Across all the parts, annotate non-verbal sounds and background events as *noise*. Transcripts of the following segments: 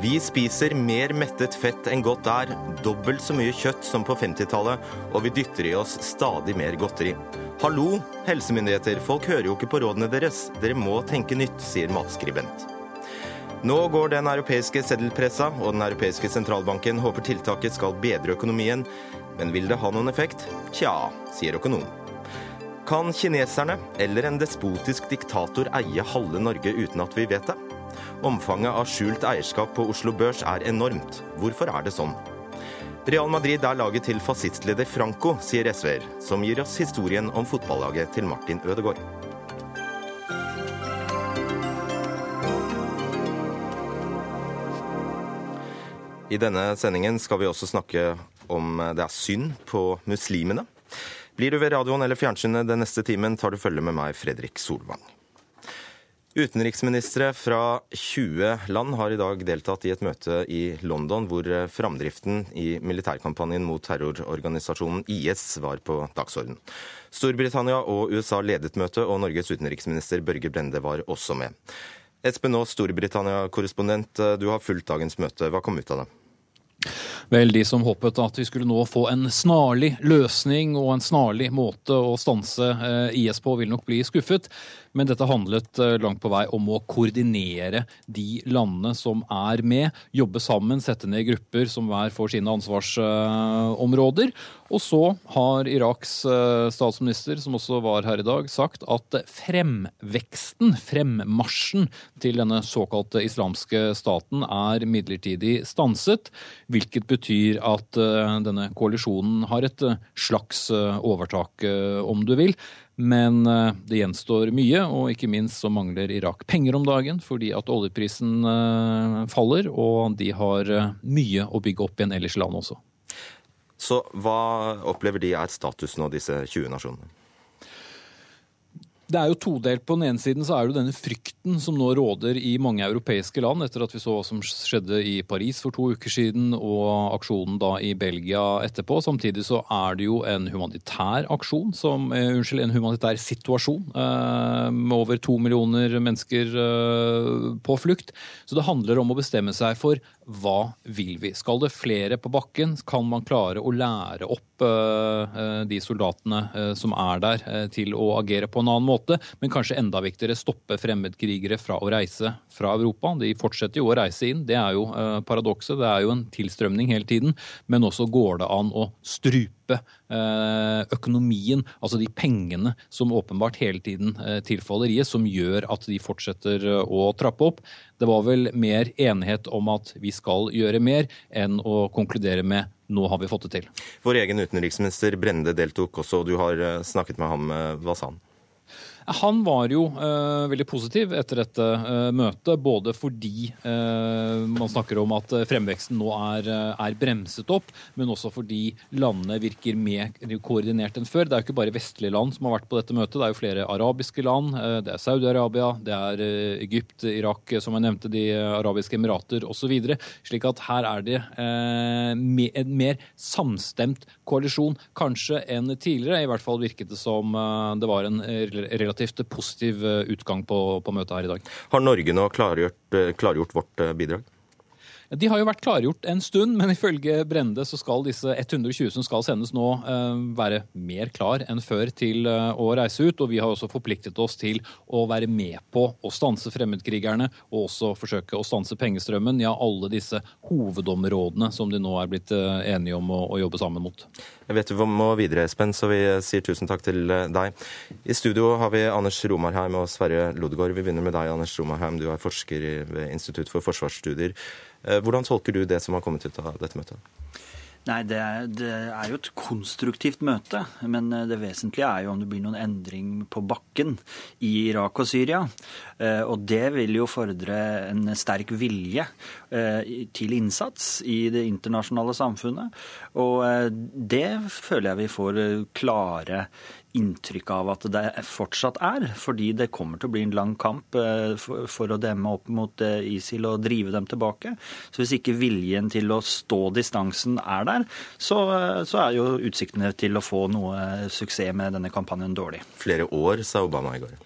Vi spiser mer mettet fett enn godt er, dobbelt så mye kjøtt som på 50-tallet, og vi dytter i oss stadig mer godteri. Hallo, helsemyndigheter, folk hører jo ikke på rådene deres. Dere må tenke nytt, sier matskribent. Nå går den europeiske seddelpressa, og den europeiske sentralbanken håper tiltaket skal bedre økonomien. Men vil det ha noen effekt? Tja, sier økonom. Kan kineserne eller en despotisk diktator eie halve Norge uten at vi vet det? Omfanget av skjult eierskap på Oslo Børs er enormt. Hvorfor er det sånn? Real Madrid er laget til fascistleder Franco, sier SV-er, som gir oss historien om fotballaget til Martin Ødegaard. I denne sendingen skal vi også snakke om det er synd på muslimene. Blir du ved radioen eller fjernsynet den neste timen, tar du følge med meg, Fredrik Solvang. Utenriksministre fra 20 land har i dag deltatt i et møte i London hvor framdriften i militærkampanjen mot terrororganisasjonen IS var på dagsorden. Storbritannia og USA ledet møtet, og Norges utenriksminister Børge Brende var også med. Espen Aas, Storbritannia-korrespondent, du har fulgt dagens møte. Hva kom ut av det? Vel, de som håpet at vi skulle nå få en snarlig løsning og en snarlig måte å stanse IS på, vil nok bli skuffet. Men dette handlet langt på vei om å koordinere de landene som er med. Jobbe sammen, sette ned grupper som hver får sine ansvarsområder. Og så har Iraks statsminister, som også var her i dag, sagt at fremveksten, fremmarsjen til denne såkalte islamske staten er midlertidig stanset. Hvilket betyr at denne koalisjonen har et slags overtak, om du vil. Men det gjenstår mye, og ikke minst så mangler Irak penger om dagen fordi at oljeprisen faller, og de har mye å bygge opp igjen ellers i landet også. Så hva opplever de er status nå, disse 20 nasjonene? Det er jo todelt. På den ene siden så er det denne frykten som nå råder i mange europeiske land, etter at vi så hva som skjedde i Paris for to uker siden og aksjonen da i Belgia etterpå. Samtidig så er det jo en humanitær aksjon, som, uh, unnskyld, en humanitær situasjon uh, med over to millioner mennesker uh, på flukt. Så det handler om å bestemme seg for hva vil vi? Skal det flere på bakken? Kan man klare å lære opp de soldatene som er der, til å agere på en annen måte? Men kanskje enda viktigere stoppe fremmedkrigere fra å reise fra Europa. De fortsetter jo å reise inn, det er jo paradokset. Det er jo en tilstrømning hele tiden. Men også går det an å strupe økonomien, altså de pengene som åpenbart hele tiden tilfaller IS, som gjør at de fortsetter å trappe opp. Det var vel mer enighet om at vi skal gjøre mer, enn å konkludere med nå har vi fått det til. Vår egen utenriksminister Brende deltok også, og du har snakket med ham. Hva sa han? Han var jo uh, veldig positiv etter dette uh, møtet, både fordi uh, man snakker om at fremveksten nå er, er, bremset opp, men også fordi landene virker mer koordinert enn før. Det er jo ikke bare vestlige land som har vært på dette møtet, det er jo flere arabiske land. Det er Saudi-Arabia, det er Egypt, Irak, som jeg nevnte, De arabiske emirater osv. Slik at her er det en mer samstemt koalisjon, kanskje enn tidligere. I hvert fall virket det som det var en relativt positiv utgang på, på, møtet her i dag. Har Norge nå klargjort, klargjort vårt bidrag? De har jo vært klargjort en stund, men ifølge Brende så skal disse 120 som skal sendes nå, være mer klar enn før til å reise ut. Og vi har også forpliktet oss til å være med på å stanse fremmedkrigerne, og også forsøke å stanse pengestrømmen. Ja, alle disse hovedområdene som de nå er blitt enige om å jobbe sammen mot. Jeg vet vi må videre, Espen, så vi sier tusen takk til deg. I studio har vi Anders Romarheim og Sverre Lodgaard. Vi begynner med deg, Anders Romarheim. Du er forsker ved Institutt for forsvarsstudier. Hvordan tolker du det som har kommet ut av dette møtet? Nei, det er, det er, jo et konstruktivt møte. Men det vesentlige er jo om det blir noen endring på bakken i Irak og Syria. Og det vil jo fordre en sterk vilje til innsats i det internasjonale samfunnet. Og det føler jeg vi får klare inntrykk av at det fortsatt er, fordi det kommer til å bli en lang kamp for å demme opp mot ISIL og drive dem tilbake. Så hvis ikke viljen til å stå distansen er der, så, så er jo utsiktene til å få noe suksess med denne kampanjen dårlig. Flere år, sa Obama i går.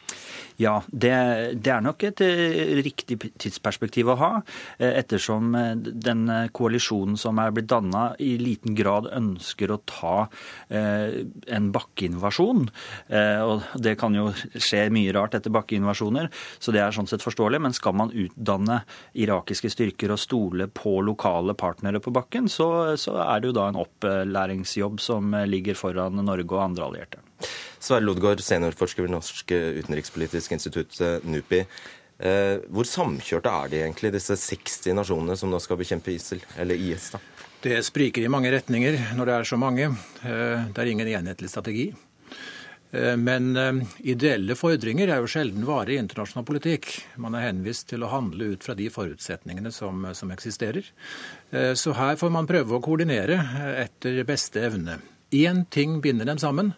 Ja, det, det, er nok et eh, riktig tidsperspektiv å ha. Eh, ettersom eh, den koalisjonen som er blitt danna, i liten grad ønsker å ta en bakkeinvasjon. Og det kan jo skje mye rart etter bakkeinvasjoner, så det er sånn sett forståelig. Men skal man utdanne irakiske styrker og stole på lokale partnere på bakken, så, så er det jo da en opplæringsjobb som ligger foran Norge og andre allierte. Sverre Lodgaard, seniorforsker ved Norsk utenrikspolitisk institutt, eh, NUPI. Eh, hvor samkjørte er de egentlig, disse 60 nasjonene som nå skal bekjempe ISIL, eller IS? da? Det spriker i mange retninger når det er så mange. Eh, det er ingen enhetlig strategi. Men ideelle fordringer er jo sjelden vare i internasjonal politikk. Man er henvist til å handle ut fra de forutsetningene som, som eksisterer. Så her får man prøve å koordinere etter beste evne. Én ting binder dem sammen.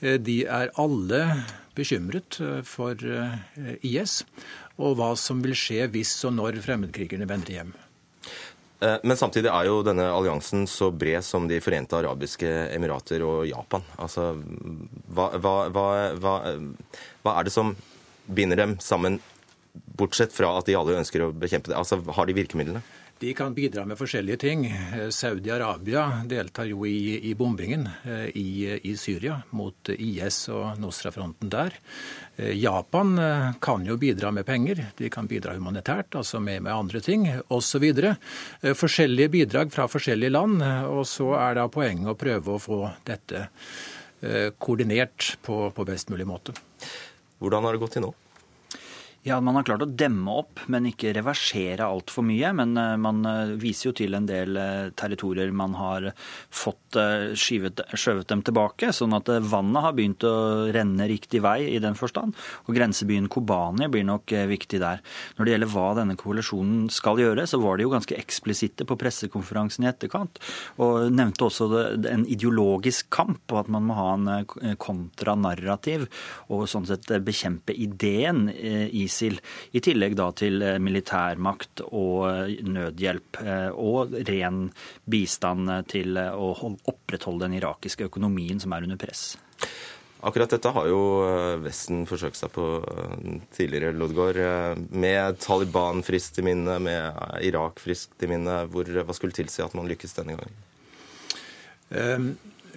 Eh, de er alle bekymret eh, for eh, IS og hva som vil skje hvis og når fremmedkrigerne vender hjem. Men samtidig er jo denne alliansen så bred som De forente arabiske emirater og Japan. Altså, hva, hva, hva, hva er det som binder dem sammen, bortsett fra at de alle ønsker å bekjempe det? Altså, Har de virkemidlene? De kan bidra med forskjellige ting. Saudi-Arabia deltar jo i, i bombingen eh, i, i, Syria mot IS og Nosra-fronten der. Eh, Japan eh, kan jo bidra med penger, de kan bidra humanitært, altså med, med andre ting osv. Forskjellige bidrag fra forskjellige land, og så er da poenget å prøve å få dette koordinert på, på best mulig måte. Hvordan har det gått til nå? Ja, Man har klart å demme opp, men ikke reversere altfor mye. Men eh, man eh, viser jo til en del eh, territorier man har fått skyvet, skjøvet dem tilbake. Sånn at vannet har begynt å renne riktig vei i den forstand. Og grensebyen Kobani blir nok viktig der. Når det gjelder hva denne koalisjonen skal gjøre, så var de jo ganske eksplisitte på pressekonferansen i etterkant. Og nevnte også en ideologisk kamp, og at man må ha en kontranarrativ og sånn sett bekjempe ideen i ISIL, i tillegg da til eh, militærmakt og eh, nødhjelp eh, og ren bistand til å opprettholde den irakiske økonomien som er under press. Akkurat dette har jo Vesten forsøkt seg på tidligere, Lodgaard. Med Taliban-frist i minne, med Irak-frist i minne. Hvor, hva skulle tilsi at man lykkes denne gangen? Um,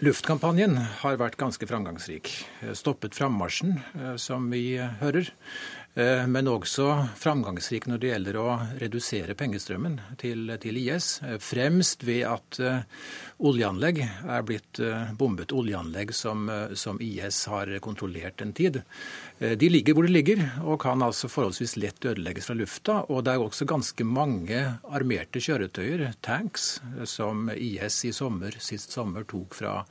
luftkampanjen har vært ganske framgangsrik. Stoppet frammarsjen, som vi hører. Eh, men også framgangsrik når det gjelder å redusere pengestrømmen til, til IS. Eh, fremst ved at uh, oljeanlegg er blitt bombet. Oljeanlegg som, som, IS har kontrollert en tid. de ligger hvor de ligger, og kan altså forholdsvis lett ødelegges fra lufta. Og det er også ganske mange armerte kjøretøyer, tanks, som IS i sommer, sist sommer tok fra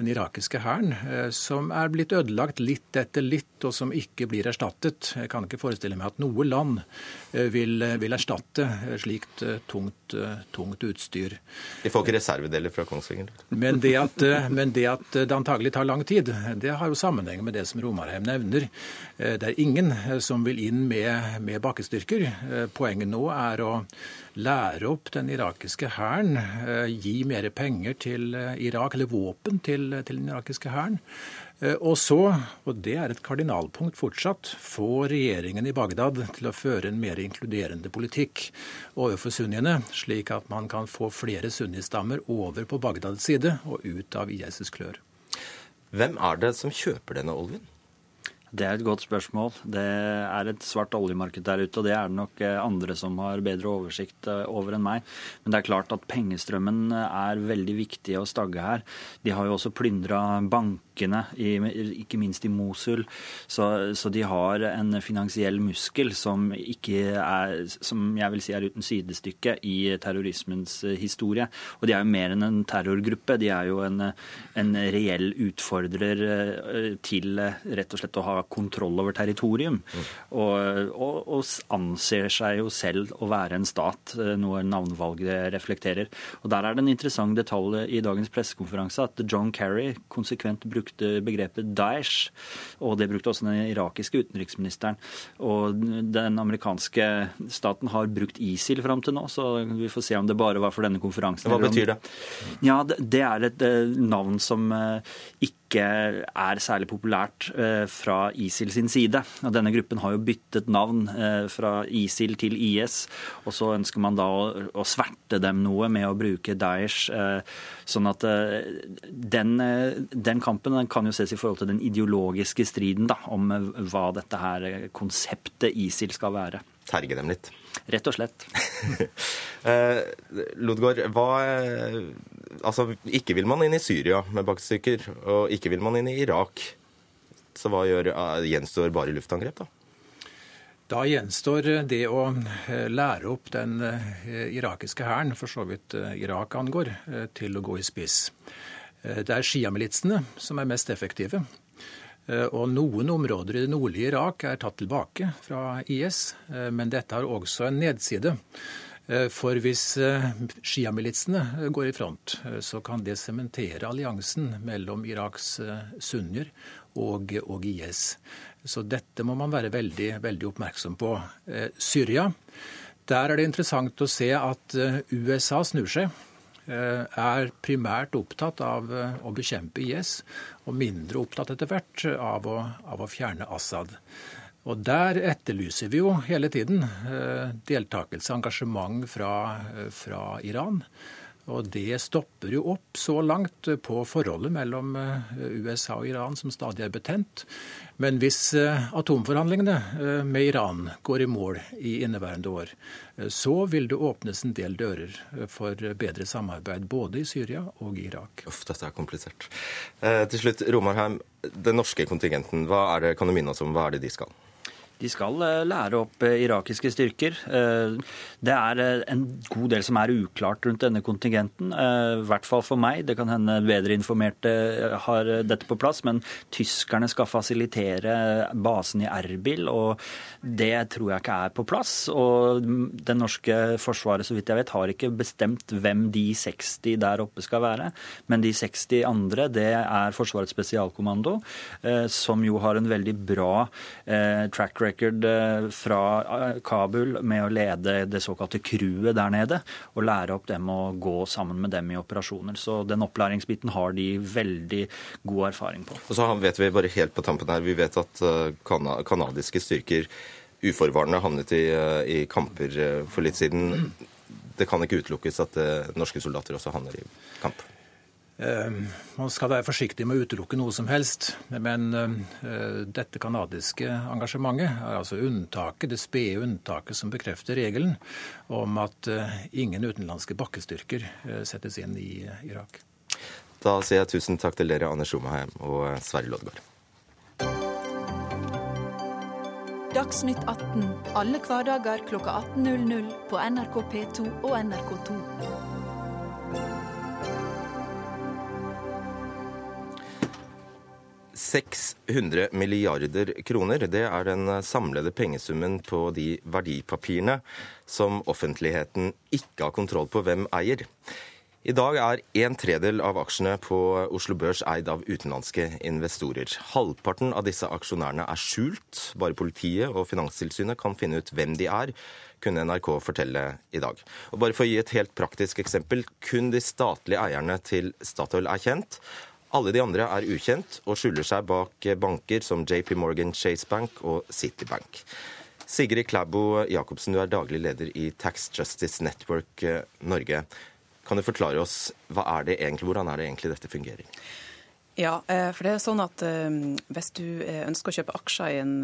den irakiske hæren, eh, som er blitt ødelagt litt etter litt, og som ikke blir erstattet. Jeg kan ikke forestille meg at noe land eh, vil, eh, vil erstatte slikt tungt, tungt, utstyr. De får ikke reservedeler fra Kongsvinger? Men det, at, men det at det antagelig tar lang tid, det har jo sammenheng med det som Romarheim nevner. Det er ingen som vil inn med, med bakkestyrker. Poenget nå er å lære opp den irakiske hæren, eh, gi mer penger til eh, Irak, eller våpen til, til den irakiske hæren. Eh, og så, og det er et kardinalpunkt fortsatt, få regjeringen i Bagdad til å føre en mer inkluderende politikk overfor sunniene, slik at man kan få flere sunnistammer over på Bagdads side og ut av IS' klør. Hvem er det som kjøper denne oljen? Det er et godt spørsmål. Det er et svart oljemarked der ute, og det er det nok eh, andre som har bedre oversikt eh, over enn meg. Men det er klart at pengestrømmen er veldig viktig å stagge her. De har jo også plyndra banker bankene, ikke minst i Mosul. Så, så, de har en finansiell muskel som, er, som jeg vil si er uten sidestykke i terrorismens historie. Og de er jo mer enn en terrorgruppe. De er jo en, en reell utfordrer eh, til rett og slett å ha kontroll over territorium. Og, og, og, anser seg jo selv å være en stat, eh, noe navnvalget reflekterer. Og Der er det en interessant detalj i dagens pressekonferanse at John Kerry konsekvent brukte brukte begrepet Daesh, og det brukte også den irakiske utenriksministeren. Og den amerikanske staten har brukt ISIL fram til nå, så vi får se om det bare var for denne konferansen. Hva betyr det? Ja, Det er et eh, navn som eh, ikke ikke er særlig populært eh, fra ISIL sin side. Og denne gruppen har jo byttet navn eh, fra ISIL til IS, og så ønsker man da å, å sverte dem noe med å bruke Daesh. Sånn at den, den kampen den kan jo ses i forhold til den ideologiske striden da, om hva dette her konseptet ISIL skal være. Terge dem litt? Rett og slett. *laughs* eh, Lodgaard, hva Altså, ikke vil man inn i Syria med bakstykker, og ikke vil man inn i Irak. Så hva gjør, eh, gjenstår bare luftangrep, da? Da gjenstår det å eh, lære opp den eh, irakiske hæren, for så vidt Irak angår, til å gå i spiss. Det er sjiamilitsene som er mest effektive. Og noen områder i det nordlige Irak er tatt tilbake fra IS, men dette har også en nedside. Eh, for hvis eh, sjiamilitsene eh, går i front, så kan det sementere alliansen mellom Iraks sunnier og, og, IS. Så dette må man være veldig, veldig oppmerksom på. Syria, der er det interessant å se at USA snur seg. Er primært opptatt av å bekjempe IS, og mindre opptatt etter hvert av å, av å fjerne Assad. Og Der etterlyser vi jo hele tiden eh, deltakelse, engasjement fra, eh, fra, Iran. Og det stopper jo opp så langt på forholdet mellom eh, USA og Iran, som stadig er betent. Men hvis atomforhandlingene med Iran går i mål i inneværende år, så vil det åpnes en del dører for bedre samarbeid både i Syria og i Irak. Uff, dette er komplisert. Eh, til slutt, Romarheim. Den norske kontingenten, hva er det, kan du minne oss om, hva er det de skal? De skal eh, lære opp eh, irakiske styrker. Eh, det er en god del som er uklart rundt denne kontingenten. I hvert fall for meg. Det kan hende bedre informerte har dette på plass. Men tyskerne skal fasilitere basen i Erbil, og det tror jeg ikke er på plass. Og det norske forsvaret, så vidt jeg vet, har ikke bestemt hvem de 60 der oppe skal være. Men de 60 andre, det er Forsvarets spesialkommando, som jo har en veldig bra track record record eh, fra eh, Kabul med å lede det såkalte crewet der nede, og lære opp dem å gå sammen med dem i operasjoner. Så den opplæringsbiten har de veldig god erfaring på. Og så vet vi bare helt på tampen her, vi vet at kanadiske eh, styrker uforvarende havnet i, i kamper for litt siden. Det kan ikke utelukkes at norske soldater også havner i kamp. Man skal være forsiktig med å utelukke noe som helst, men eh, dette canadiske engasjementet er altså unntaket, det spede unntaket som bekrefter regelen om at eh, ingen utenlandske bakkestyrker eh, settes inn i Irak. Da sier jeg tusen takk til dere, Anders Romaheim og Sverre Loddgaard. Dagsnytt 18 alle hverdager klokka 18.00 på NRK P2 og NRK2. 600 milliarder kroner. Det er den samlede pengesummen på de verdipapirene som offentligheten ikke har kontroll på hvem eier. I dag er en tredel av aksjene på Oslo Børs eid av utenlandske investorer. Halvparten av disse aksjonærene er skjult. Bare politiet og Finanstilsynet kan finne ut hvem de er, kunne NRK fortelle i dag. Og bare for å gi et helt praktisk eksempel. Kun de statlige eierne til Statoil er kjent. Alle de andre er ukjent og skjuler seg bak banker som JP Morgan Chase Bank og Citibank. Sigrid Klæbo Jacobsen, du er daglig leder i Tax Justice Network eh, Norge. Kan du forklare oss hva er det egentlig, hvordan er det egentlig dette fungerer? Ja, eh, for det er sånn at eh, Hvis du ønsker å kjøpe aksjer i, en,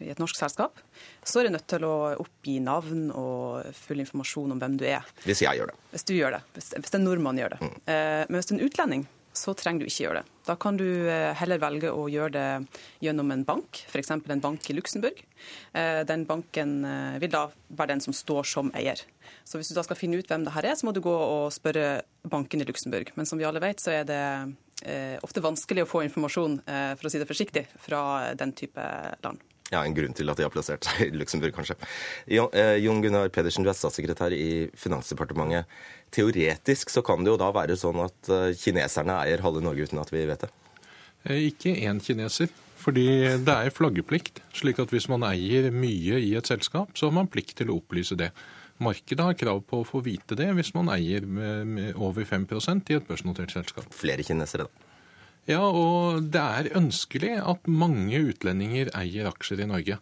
i, et norsk selskap, så er du nødt til å oppgi navn og full informasjon om hvem du er. Hvis jeg gjør det. Hvis du gjør det. Hvis, hvis en nordmann gjør det. Mm. Men hvis du er en utlending, så trenger du ikke gjøre det. Da kan du eh, heller velge å gjøre det gjennom en bank, f.eks. en bank i Luxembourg. Eh, den banken eh, vil da være den som står som eier. Så hvis du da skal finne ut hvem det her er, så må du gå og spørre banken i Luxembourg. Men som vi alle vet, så er det ofte vanskelig å få informasjon, for å si det forsiktig, fra den type land. Ja, En grunn til at de har plassert seg i Luxembourg, kanskje. Jon Gunnar Pedersen, du er statssekretær i Finansdepartementet. Teoretisk så kan det jo da være sånn at eh, kineserne eier halve Norge uten at vi vet det? Eh, ikke én kineser. Fordi det er flaggeplikt. slik at hvis man eier mye i et selskap, så har man plikt til å opplyse det. Markedet har krav på å få vite det hvis man eier over 5% i et børsnotert selskap. Flere kinesere, da? Ja, og det er ønskelig at mange utlendinger eier aksjer i Norge.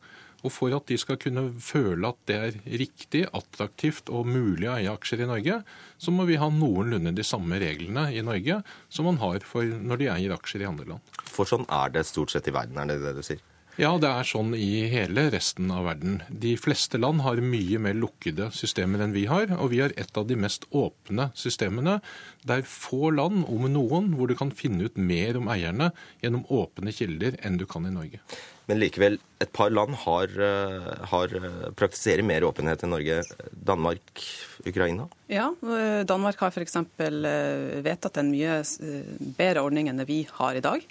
Og for at de skal kunne føle at det er riktig, attraktivt og mulig å eie aksjer i Norge, så må vi ha noenlunde de samme reglene i Norge som man har når de eier aksjer i andre land. For sånn er det stort sett i verden, er det det du sier? Ja, det er sånn i hele resten av verden. De fleste land har mye mer lukkede systemer enn vi har, og vi har et av de mest åpne systemene. Det er få land, om noen, hvor du kan finne ut mer om eierne gjennom åpne kilder enn du kan i Norge. Men likevel, et par land har, eh, har eh, praktiserer mer åpenhet enn Norge. Danmark, Ukraina? Ja, eh, Danmark har f.eks. vedtatt en mye bedre ordning enn det vi har i dag.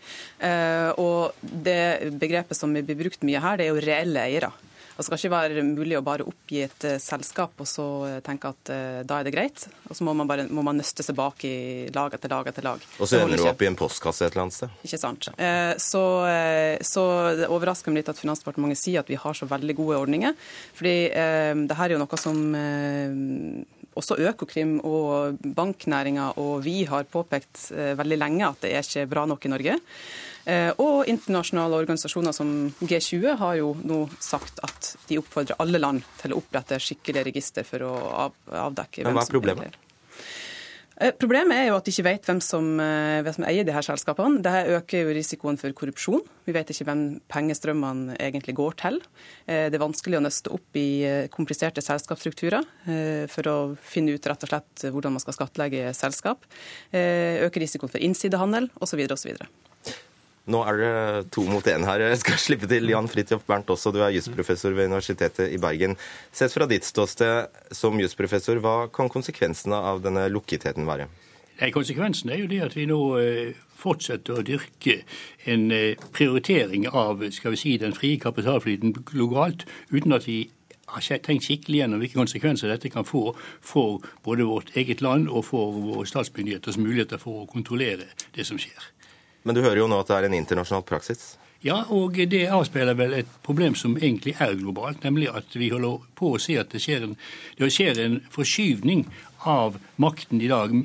Og det begrepet som blir brukt mye her, det er jo reelle eiere. Det skal ikke være mulig å bare oppgi et uh, selskap og så uh, tenke at uh, da er det greit. Og så må man bare må man nøste seg bak i lag etter lag etter lag. Og så ender du opp i en postkasse et eller annet sted. Ikke sant. Så, så, det overrasker meg litt at Finansdepartementet sier at vi har så veldig gode ordninger. Fordi det her er jo noe som også Økokrim og banknæringa og vi har påpekt veldig lenge at det er ikke bra nok i Norge. Eh, og internasjonale organisasjoner som G20 har jo nå sagt at de oppfordrer alle land til å opprette skikkelige register for å avdekke hvem som hva er problemet? Eh, problemet er jo at de ikke vet hvem som, eh, hvem som eier de her selskapene. Dette øker jo risikoen for korrupsjon. Vi vet ikke hvem pengestrømmene egentlig går til. Det er vanskelig å nøste opp i kompliserte selskapsstrukturer for å finne ut rett og slett hvordan man skal skattlegge selskap. Øker risikoen for innsidehandel osv. osv. Nå er det to mot én her. Jeg skal *laughs* slippe til Jan Fridtjof Bernt også. Du er jusprofessor ved Universitetet i Bergen. Sett fra ditt ståsted som jusprofessor, hva kan konsekvensene av denne lukketheten være? Nei, Konsekvensen er jo det at vi nå eh, fortsetter å dyrke en eh, prioritering av skal vi si, den frie kapitalflyten globalt, uten at vi har tenkt skikkelig gjennom hvilke konsekvenser dette kan få for både vårt eget land og for våre statsmyndigheters muligheter for å kontrollere det som skjer. Men du hører jo nå at det er en internasjonal praksis? Ja, og det avspeiler vel et problem som egentlig er globalt, nemlig at vi holder på å se at det skjer en, det skjer en forskyvning av makten i dag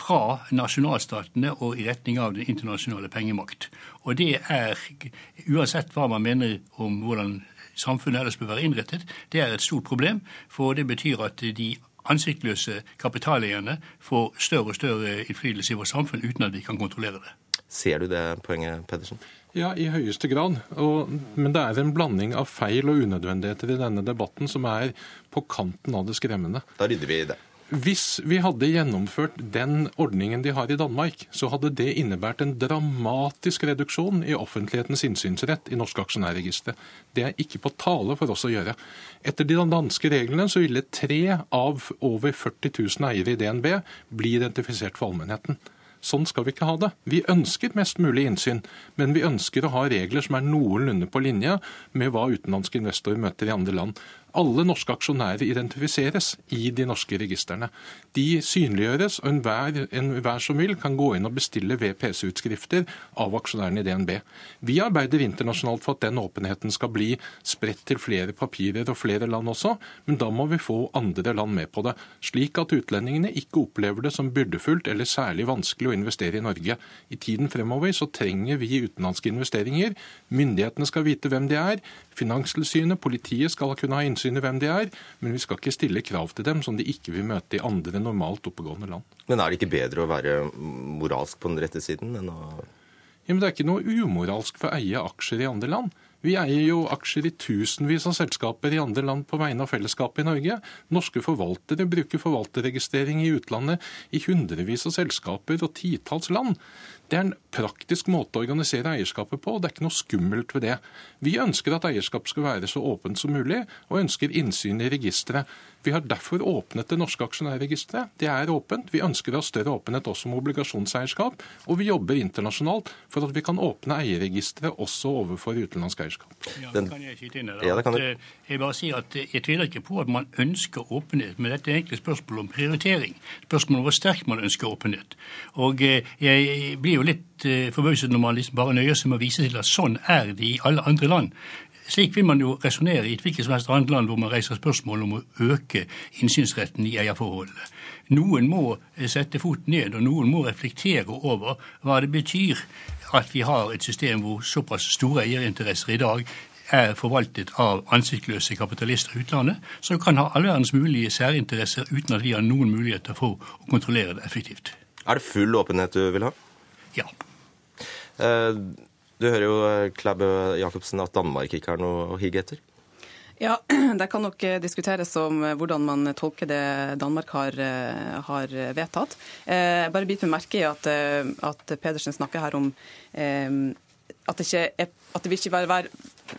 fra nasjonalstatene og i retning av den internasjonale pengemakt. Og det er, uansett hva man mener om hvordan samfunnet ellers bør være innrettet, det er et stort problem. For det betyr at de ansiktløse kapitaleierne får større og større innflytelse i vårt samfunn uten at vi kan kontrollere det. Ser du det poenget, Pedersen? Ja, i høyeste grad. Og, men det er en blanding av feil og unødvendigheter i denne debatten som er på kanten av det skremmende. Da rydder vi i det. Hvis vi hadde gjennomført den ordningen de har i Danmark, så hadde det innebært en dramatisk reduksjon i offentlighetens innsynsrett i norske aksjonærregistre. Det er ikke på tale for oss å gjøre. Etter de danske reglene så ville tre av over 40 000 eiere i DNB bli identifisert for allmennheten. Sånn skal vi ikke ha det. Vi ønsker mest mulig innsyn, men vi ønsker å ha regler som er noenlunde på linje med hva utenlandske investorer møter i andre land. Alle norske aksjonærer identifiseres i de norske registrene. De synliggjøres, og enhver, enhver som vil kan gå inn og bestille VPS-utskrifter av aksjonærene i DNB. Vi arbeider internasjonalt for at den åpenheten skal bli spredt til flere papirer og flere land også, men da må vi få andre land med på det. Slik at utlendingene ikke opplever det som byrdefullt eller særlig vanskelig å investere i Norge. I tiden fremover så trenger vi utenlandske investeringer. Myndighetene skal vite hvem de er. Finanstilsynet, politiet skal kunne ha innsyn til hvem de er, men vi skal ikke stille krav til dem som de ikke vil møte i andre normalt oppegående land. Men er det ikke bedre å være moralsk på den rette siden enn å ja, men Det er ikke noe umoralsk for å eie aksjer i andre land. Vi eier jo aksjer i tusenvis av selskaper i andre land på vegne av fellesskapet i Norge. Norske forvaltere bruker forvalterregistrering i utlandet i hundrevis av selskaper og titalls land. Det er en praktisk måte å organisere eierskapet på, og det er ikke noe skummelt ved det. Vi ønsker at eierskap skal være så åpent som mulig, og ønsker innsyn i registeret. Vi har derfor åpnet det norske aksjonærregisteret. Det er åpent. Vi ønsker å ha større åpenhet også om obligasjonseierskap, og vi jobber internasjonalt for at vi kan åpne eierregisteret også overfor utenlandsk eierskap. Ja, det kan jeg skyte inn ja, det eh, Jeg bare sier at jeg tviler ikke på at man ønsker åpenhet, men dette er egentlig spørsmål om prioritering. Spørsmål om hvor sterkt man ønsker åpenhet. Og eh, jeg blir jo litt eh, forbauset når man liksom bare nøyer seg med å vise til at sånn er det i alle andre land. Slik vil man jo resonnere i et hvilket som helst annet land hvor man reiser spørsmål om å øke innsynsretten i eierforholdene. Noen må sette foten ned, og noen må reflektere over hva det betyr at vi har et system hvor såpass store eierinteresser i dag er forvaltet av ansiktsløse kapitalister i utlandet, som kan ha all verdens mulige særinteresser uten at vi har noen muligheter for å kontrollere det effektivt. Er det full åpenhet du vil ha? Ja. Eh, du hører jo, eh, Klæbø Jacobsen, at Danmark ikke har noe å hige etter. Ja, *clears throat* Det kan nok eh, diskuteres om hvordan man tolker det Danmark har, har vedtatt. Jeg bare biter meg merke i at, at Pedersen snakker her om at det, ikke er, at det vil ikke være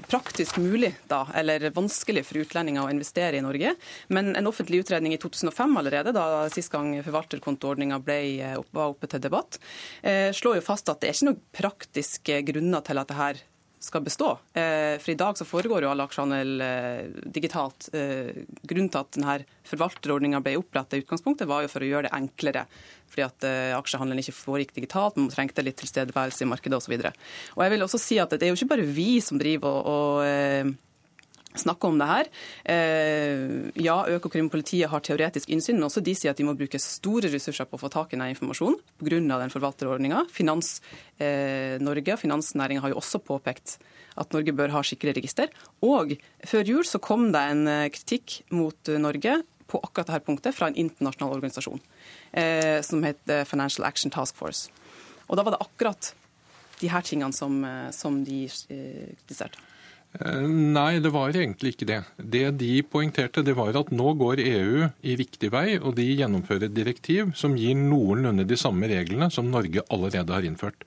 praktisk mulig da, eller vanskelig for utlendinger å investere i Norge. Men en offentlig utredning i 2005 allerede, da sist gang forvalterkontoordninga var oppe til debatt, eh, slår jo fast at det er ikke noen praktiske grunner til at det her skal bestå. Eh, for i dag så foregår jo alle aksjehandel eh, digitalt. Eh, grunnen til at denne forvalterordninga ble opprettet i utgangspunktet, var jo for å gjøre det enklere. Fordi at aksjehandelen ikke foregikk digitalt, man trengte litt tilstedeværelse i markedet osv. Jeg vil også si at det er jo ikke bare vi som driver og, og snakke om det her. Eh, ja, Økokrim og politiet har teoretisk innsyn, men også de sier at de må bruke store ressurser på å få tak i denne informasjonen pga. den forvalterordninga. Finans eh, Norge og finansnæringa har jo også påpekt at Norge bør ha skikkelig register. Og før jul så kom det en eh, kritikk mot Norge på akkurat dette punktet fra en internasjonal organisasjon som heter Financial Action Task Force. Og da var det akkurat de her tingene som, som de kritiserte. Eh, nei, det var egentlig ikke det. Det de poengterte, det var at nå går EU i riktig vei, og de gjennomfører et direktiv som gir noenlunde de samme reglene som Norge allerede har innført.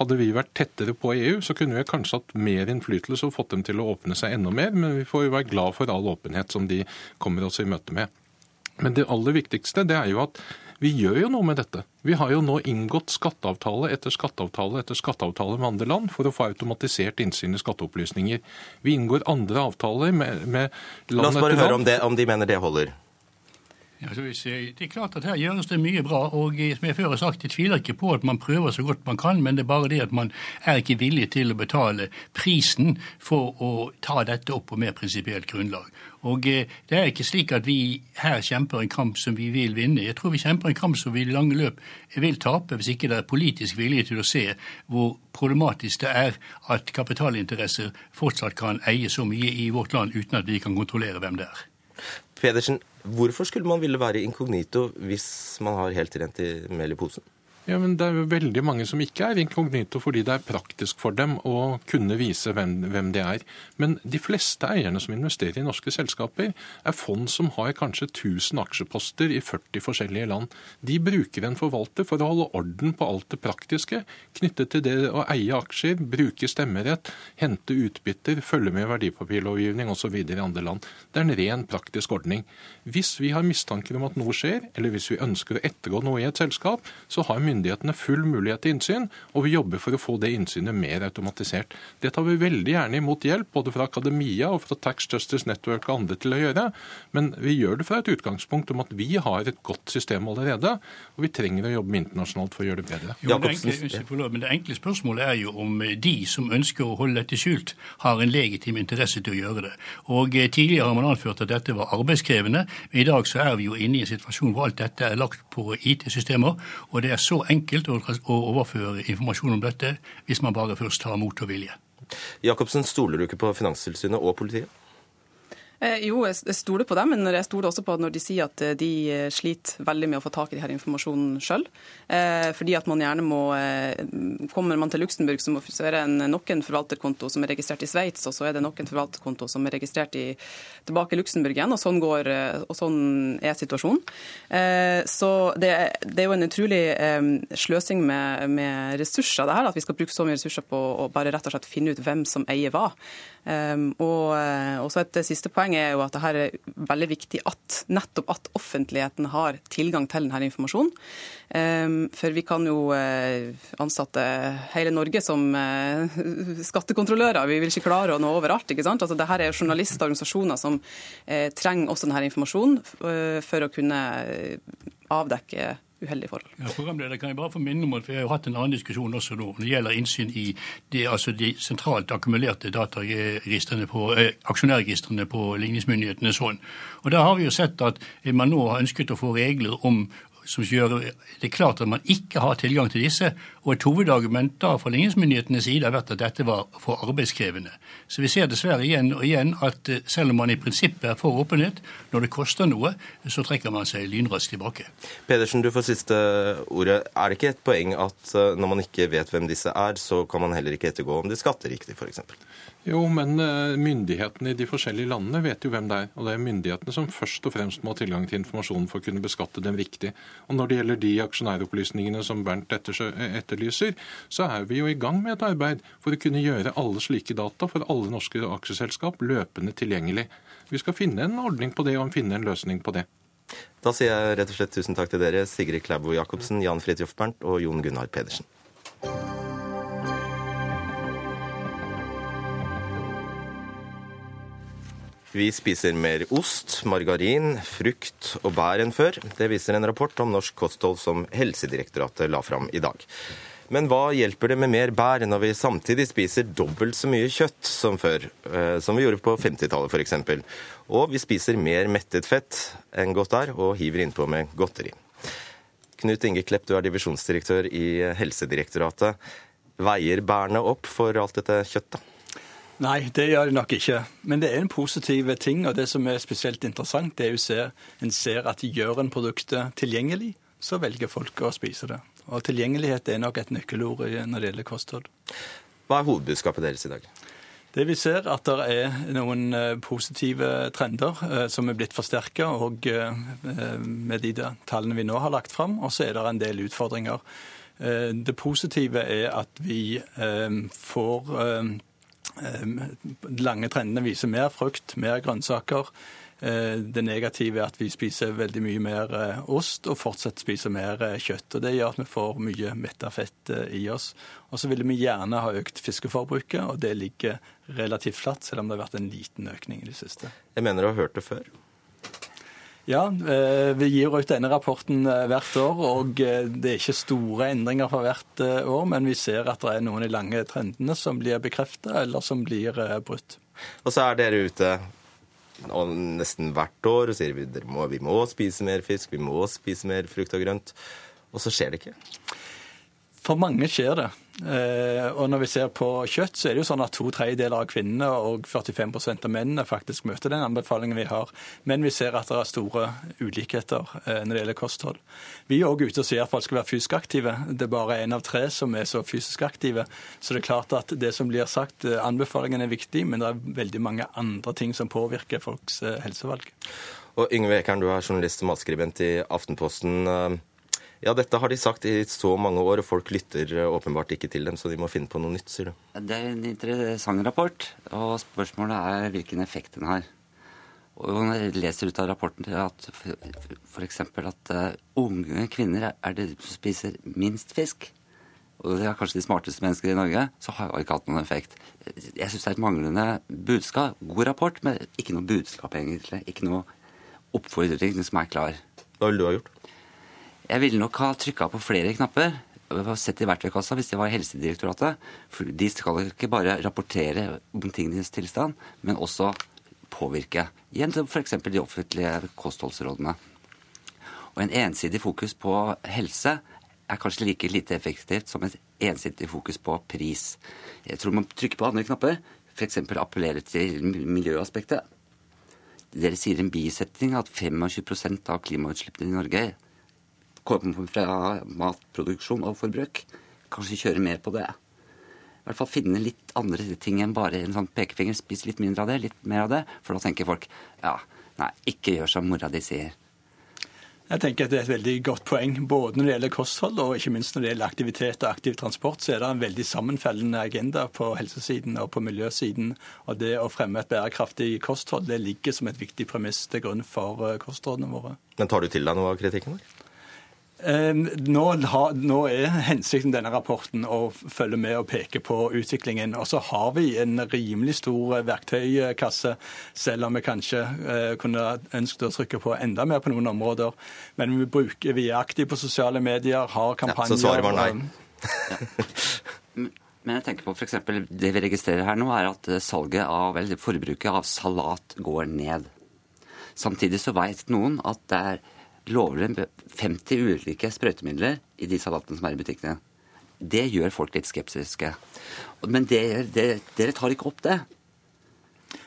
Hadde vi vært tettere på EU, så kunne vi kanskje hatt mer innflytelse og fått dem til å åpne seg enda mer, men vi får jo være glad for all åpenhet som de kommer oss i møte med. Men det aller viktigste det er jo at vi gjør jo noe med dette. Vi har jo nå inngått skatteavtale etter skatteavtale etter skatteavtale med andre land for å få automatisert innsyn i skatteopplysninger. Vi inngår andre avtaler med, med land La oss bare høre om, det, om de mener det holder. Ja, det er klart at Her gjøres det mye bra. og som jeg før har sagt, Jeg tviler ikke på at man prøver så godt man kan, men det er bare det at man er ikke villig til å betale prisen for å ta dette opp på mer prinsipielt grunnlag. Og eh, Det er ikke slik at vi her kjemper en kamp som vi vil vinne. Jeg tror vi kjemper en kamp som vi i lange løp vil tape, hvis ikke det er politisk vilje til å se hvor problematisk det er at kapitalinteresser fortsatt kan eie så mye i vårt land uten at vi kan kontrollere hvem det er. Pedersen, Hvorfor skulle man ville være inkognito hvis man har helt rent i mel i posen? Ja, men Det er jo veldig mange som ikke er inkognito fordi det er praktisk for dem å kunne vise hvem, hvem de er. Men de fleste eierne som investerer i norske selskaper, er fond som har kanskje 1000 aksjeposter i 40 forskjellige land. De bruker en forvalter for å holde orden på alt det praktiske knyttet til det å eie aksjer, bruke stemmerett, hente utbytter, følge med verdipapirlovgivning osv. i andre land. Det er en ren praktisk ordning. Hvis vi har mistanker om at noe skjer, eller hvis vi ønsker å ettergå noe i et selskap, så har myndighetene myndighetene full mulighet til innsyn, og vi jobber for å få det innsynet mer automatisert. Det tar vi veldig gjerne imot hjelp, både fra akademia og fra Tax Justice Network og andre til å gjøre, men vi gjør det fra et utgangspunkt om at vi har et godt system allerede, og vi trenger å jobbe internasjonalt for å gjøre det bedre. Jo, det, enkle, men det enkle spørsmålet er jo om de som ønsker å holde dette skjult, har en legitim interesse til å gjøre det. Og eh, Tidligere har man anført at dette var arbeidskrevende, i dag så er vi jo inne i en situasjon hvor alt dette er lagt på IT-systemer, og det er så enkelt å, overføre informasjon om dette hvis man bare først har mot og vilje. Jacobsen, stoler du ikke på Finanstilsynet og politiet? Eh, jo, jeg stoler på dem, men jeg stoler også på at når de sier at eh, de eh, sliter veldig med å få tak i denne informasjonen sjøl. Fordi at man gjerne må Kommer man til Luxembourg, så, er det nok en forvalterkonto som er registrert i Sveits, og så er det nok en forvalterkonto som er registrert i, tilbake i Luxembourg igjen. Og sånn, går, og sånn er situasjonen. Så det, det, er jo en utrolig sløsing med, med ressurser, det her, at vi skal bruke så mye ressurser på å bare rett og slett finne ut hvem som eier hva. Og, og så et siste poeng er jo at det her er veldig viktig at nettopp at offentligheten har tilgang til denne informasjonen. Ehm, for vi kan jo eh, ansatte hele Norge som eh, *laughs* skattekontrollører. Vi vil ikke klare å nå overalt. ikke sant? Altså, det her er journalister og organisasjoner som eh, trenger også denne informasjonen for å kunne avdekke uheldige forhold. Ja, programleder, kan jeg bare få minne om at Vi har jo hatt en annen diskusjon også nå når det gjelder innsyn i de, altså de sentralt akkumulerte dataregistrene på, eh, aksjonærregistrene på ligningsmyndighetene. hånd. Og Da har vi jo sett at man nå har ønsket å få regler om som gjør det klart at man ikke har tilgang til disse. Og et hovedargument da fra ligningsmyndighetenes side har vært at dette var for arbeidskrevende. Så vi ser dessverre igjen og igjen at eh, selv om man i prinsippet er for åpenhet, når det koster noe, så trekker man seg lynraskt tilbake. Pedersen, du får siste ordet. Er det ikke et poeng at eh, når man ikke vet hvem disse er, så kan man heller ikke ettergå om de skatter riktig, f.eks.? Jo, men eh, myndighetene i de forskjellige landene vet jo hvem det er. Og det er myndighetene som først og fremst må ha tilgang til informasjonen for å kunne beskatte dem riktig. Og når det gjelder de aksjonæropplysningene som Bernt etterlyser, så er vi jo i gang med et arbeid for å kunne gjøre alle slike data for alle norske aksjeselskap løpende tilgjengelig. Vi skal finne en ordning på det og finne en løsning på det. Da sier jeg rett og slett tusen takk til dere, Sigrid Klæbo Jacobsen, Jan Fridtjof Bernt og Jon Gunnar Pedersen. Vi spiser mer ost, margarin, frukt og bær enn før. Det viser en rapport om norsk kosthold som Helsedirektoratet la fram i dag. Men hva hjelper det med mer bær når vi samtidig spiser dobbelt så mye kjøtt som før, eh, som vi gjorde på 50-tallet f.eks. Og vi spiser mer mettet fett enn godt er, og hiver innpå med godteri. Knut Inge Klepp, du er divisjonsdirektør i Helsedirektoratet. Veier bærene opp for alt dette kjøttet? Nei, det gjør det nok ikke. Men det er en positiv ting. Og det som er spesielt interessant, det er jo at en ser at gjør en produktet tilgjengelig, så velger folk å spise det. Og tilgjengelighet er nok et nøkkelord når det gjelder kosthold. Hva er hovedbudskapet deres i dag? Det Vi ser at det er noen eh, positive trender eh, som er blitt forsterka eh, med de tallene vi nå har lagt fram. Og så er det en del utfordringer. Det positive er at vi får lange trendene viser mer frukt, mer grønnsaker. Eh, det negative er at vi spiser veldig mye mer eh, ost og fortsatt spiser mer eh, kjøtt. og Det gjør at vi får mye metta fett i oss. Og så ville vi gjerne ha økt fiskeforbruket, og det ligger relativt flatt, selv om det har vært en liten økning i det siste. Jeg mener du har hørt det før? Ja, eh, vi gir ut denne rapporten eh, hvert år. og eh, Det er ikke store endringer for hvert år, men vi ser at det er noen de lange trendene som blir bekreftet eller som blir brutt. Og så er dere ute nesten hvert år og sier vi, vi må spise mer fisk, vi må spise mer frukt og grønt. Og så skjer det ikke. For mange skjer det. Eh, og når vi ser på kjøtt, så er det jo sånn at to tredjedeler av kvinnene og 45% av mennene faktisk møter den anbefalingen vi har. Men vi ser at det er store ulikheter eh, når det gjelder kosthold. Vi er òg ute og sier at folk skal være fysisk aktive. Det er bare én av tre som er så fysisk aktive. Så det er klart at det som blir sagt, eh, anbefalingen er viktig, men det er veldig mange andre ting som påvirker folks helsevalg. Og Yngve Ekern, du er journalist og matskribent i Aftenposten. Ja, dette har de sagt i så mange år, og folk lytter eh, åpenbart ikke til dem, så de må finne på noe nytt, sier du. Det er en interessant rapport, og spørsmålet er hvilken effekt den har. Og når jeg leser ut av rapporten at f.eks. at uh, unge kvinner er det som spiser minst fisk, og det er kanskje de smarteste mennesker i Norge, så har det ikke hatt noen effekt. Jeg syns det er et manglende budskap. God rapport, men ikke noe budskap, egentlig. Ikke noe oppfordring som er klar. Hva ville du ha gjort? Jeg ville nok ha trykka på flere knapper. Sett i verktøykassa hvis det var Helsedirektoratet. For de skal ikke bare rapportere om tingenes tilstand, men også påvirke. Gjennom f.eks. de offentlige kostholdsrådene. Og en ensidig fokus på helse er kanskje like lite effektivt som et ensidig fokus på pris. Jeg tror man trykker på andre knapper, f.eks. appellere til miljøaspektet. Dere sier en bisetning at 25% av klimautslippene i Norge kommer fra matproduksjon og forbruk. Kanskje kjøre mer på det. I hvert fall finne litt andre ting enn bare en sånn pekefinger. Spis litt mindre av det, litt mer av det. For da tenker folk ja, nei, ikke gjør som mora di sier. Jeg tenker at Det er et veldig godt poeng. Både når det gjelder kosthold og ikke minst når det gjelder aktivitet og aktiv transport, så er det en veldig sammenfellende agenda på helsesiden og på miljøsiden. Og Det å fremme et bærekraftig kosthold det ligger som et viktig premiss til grunn for eh, kostrådene våre. Men tar du til deg noe av kritikken? vår? Ehm, nå, nå, er hensikten denne rapporten å følge med og peke på utviklingen. Og så har vi en rimelig stor verktøykasse, selv om vi kanskje eh, kunne ønsket å trykke på enda mer på noen områder. Men vi, bruker, vi er aktive på sosiale medier, har kampanjer ja, Så svaret var nei? *laughs* Men jeg tenker på for eksempel, Det vi registrerer her nå, er at salget av, eller forbruket av salat går ned. Samtidig så vet noen at det er lover dem 50 ulike sprøytemidler i de salatene som er i butikkene. Det gjør folk litt skeptiske. Men dere, dere, dere tar ikke opp det.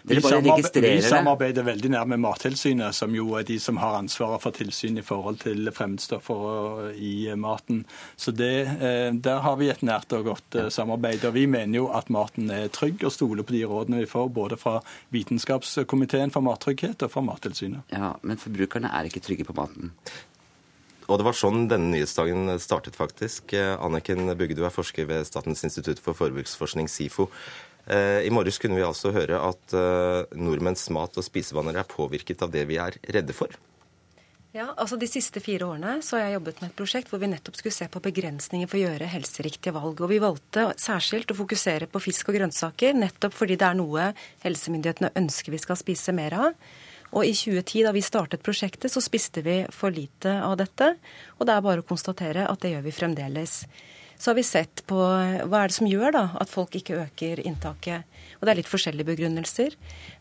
Vi, samarbe vi samarbeider veldig nær med Mattilsynet, som jo er de som har ansvaret for tilsyn i forhold til fremmedstoffer i maten. Så det, eh, Der har vi et nært og godt eh, samarbeid. og Vi mener jo at maten er trygg, og stoler på de rådene vi får både fra Vitenskapskomiteen for mattrygghet og fra Mattilsynet. Ja, Men forbrukerne er ikke trygge på maten. Og det var sånn denne nyhetsdagen startet, faktisk. Eh, Anniken Bugge, du er forsker ved Statens institutt for forbruksforskning, SIFO. Eh, I morges kunne vi altså høre at eh, nordmenns mat og spisevaner er påvirket av det vi er redde for. Ja, altså De siste fire årene så har jeg jobbet med et prosjekt hvor vi nettopp skulle se på begrensninger for å gjøre helseriktige valg. Og Vi valgte særskilt å fokusere på fisk og grønnsaker, nettopp fordi det er noe helsemyndighetene ønsker vi skal spise mer av. Og i 2010, da vi startet prosjektet, så spiste vi for lite av dette. Og det er bare å konstatere at det gjør vi fremdeles så har vi sett på hva er det som gjør da at folk ikke øker inntaket. Og det er litt forskjellige begrunnelser.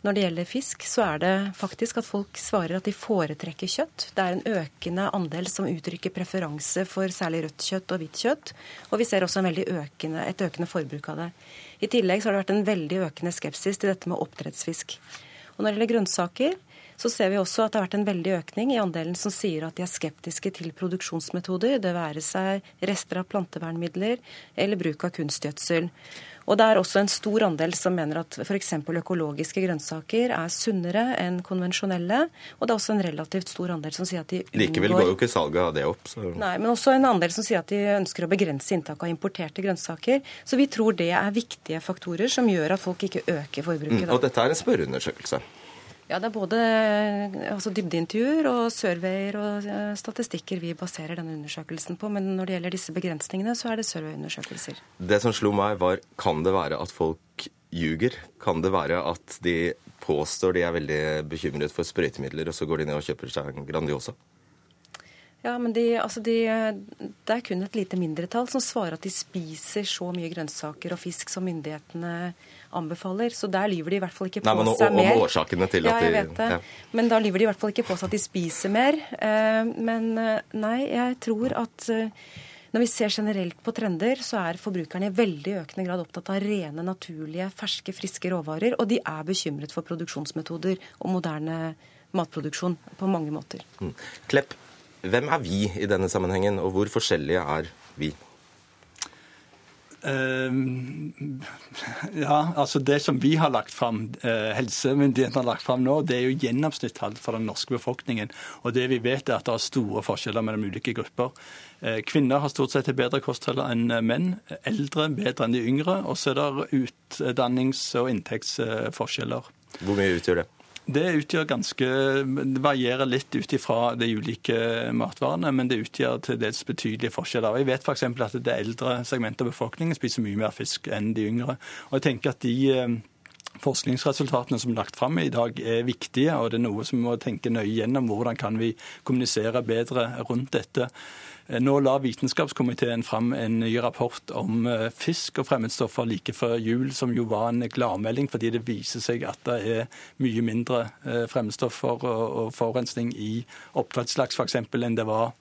Når det gjelder fisk, så er det faktisk at folk svarer at de foretrekker kjøtt. Det er en økende andel som uttrykker preferanse for særlig rødt kjøtt og hvitt kjøtt. Og vi ser også økende, et økende forbruk av det. I tillegg så har det vært en veldig økende skepsis til dette med oppdrettsfisk. Og når det gjelder grønnsaker, så ser vi også at det har vært en veldig økning i andelen som sier at de er skeptiske til produksjonsmetoder, det være seg rester av plantevernmidler eller bruk av kunstgjødsel. Og det er også en stor andel som mener at f.eks. økologiske grønnsaker er sunnere enn konvensjonelle. Og det er også en relativt stor andel som sier at de unngår Likevel går jo ikke salget av det opp. Så... Nei, men også en andel som sier at de ønsker å begrense inntaket av importerte grønnsaker. Så vi tror det er viktige faktorer som gjør at folk ikke øker forbruket. Mm, og dette er en spørreundersøkelse? Ja, Det er både altså dybdeintervjuer og surveyer og eh, statistikker vi baserer denne undersøkelsen på. Men når det gjelder disse begrensningene, så er det surveyundersøkelser. Det som slo meg, var kan det være at folk ljuger? Kan det være at de påstår de er veldig bekymret for sprøytemidler, og så går de ned og kjøper seg en Grandiosa? Ja, men de, altså de, Det er kun et lite mindretall som svarer at de spiser så mye grønnsaker og fisk som myndighetene anbefaler. Så der lyver de i hvert fall ikke på Nei, men, seg mer. Om årsakene til ja, at de jeg vet det. Ja. Men da lyver de i hvert fall ikke på seg at de spiser mer. Eh, men eh, nei, jeg tror at eh, når vi ser generelt på trender, så er forbrukerne i veldig økende grad opptatt av rene, naturlige, ferske, friske råvarer. Og de er bekymret for produksjonsmetoder og moderne matproduksjon på mange måter. Mm. Klepp, hvem er vi i denne sammenhengen, og hvor forskjellige er vi? Uh, *laughs* ja, altså Det som vi har lagt fram, uh, helsemyndighetene har lagt fram nå, det er jo gjennomsnittstall for den norske befolkningen. Og det vi vet er at det er store forskjeller mellom ulike grupper. Uh, kvinner har stort sett et bedre kosthold enn menn. Eldre bedre enn de yngre. Og så er det utdannings- og inntektsforskjeller. Hvor mye utgjør det? Det utgjør ganske, det varierer litt ut ifra de ulike matvarene, men det utgjør til dels betydelige forskjeller. Jeg vet f.eks. at det eldre segmentet av befolkningen spiser mye mer fisk enn de yngre. Og jeg tenker at de eh, Forskningsresultatene som er lagt fram i dag er viktige, og det er noe som vi må tenke nøye gjennom. Hvordan kan vi kommunisere bedre rundt dette? Eh, nå la Vitenskapskomiteen fram en ny rapport om eh, fisk og fremmedstoffer like før jul, som jo var en gladmelding, fordi det viser seg at det er mye mindre eh, fremmedstoffer og forurensning i oppdrettslaks f.eks. enn det var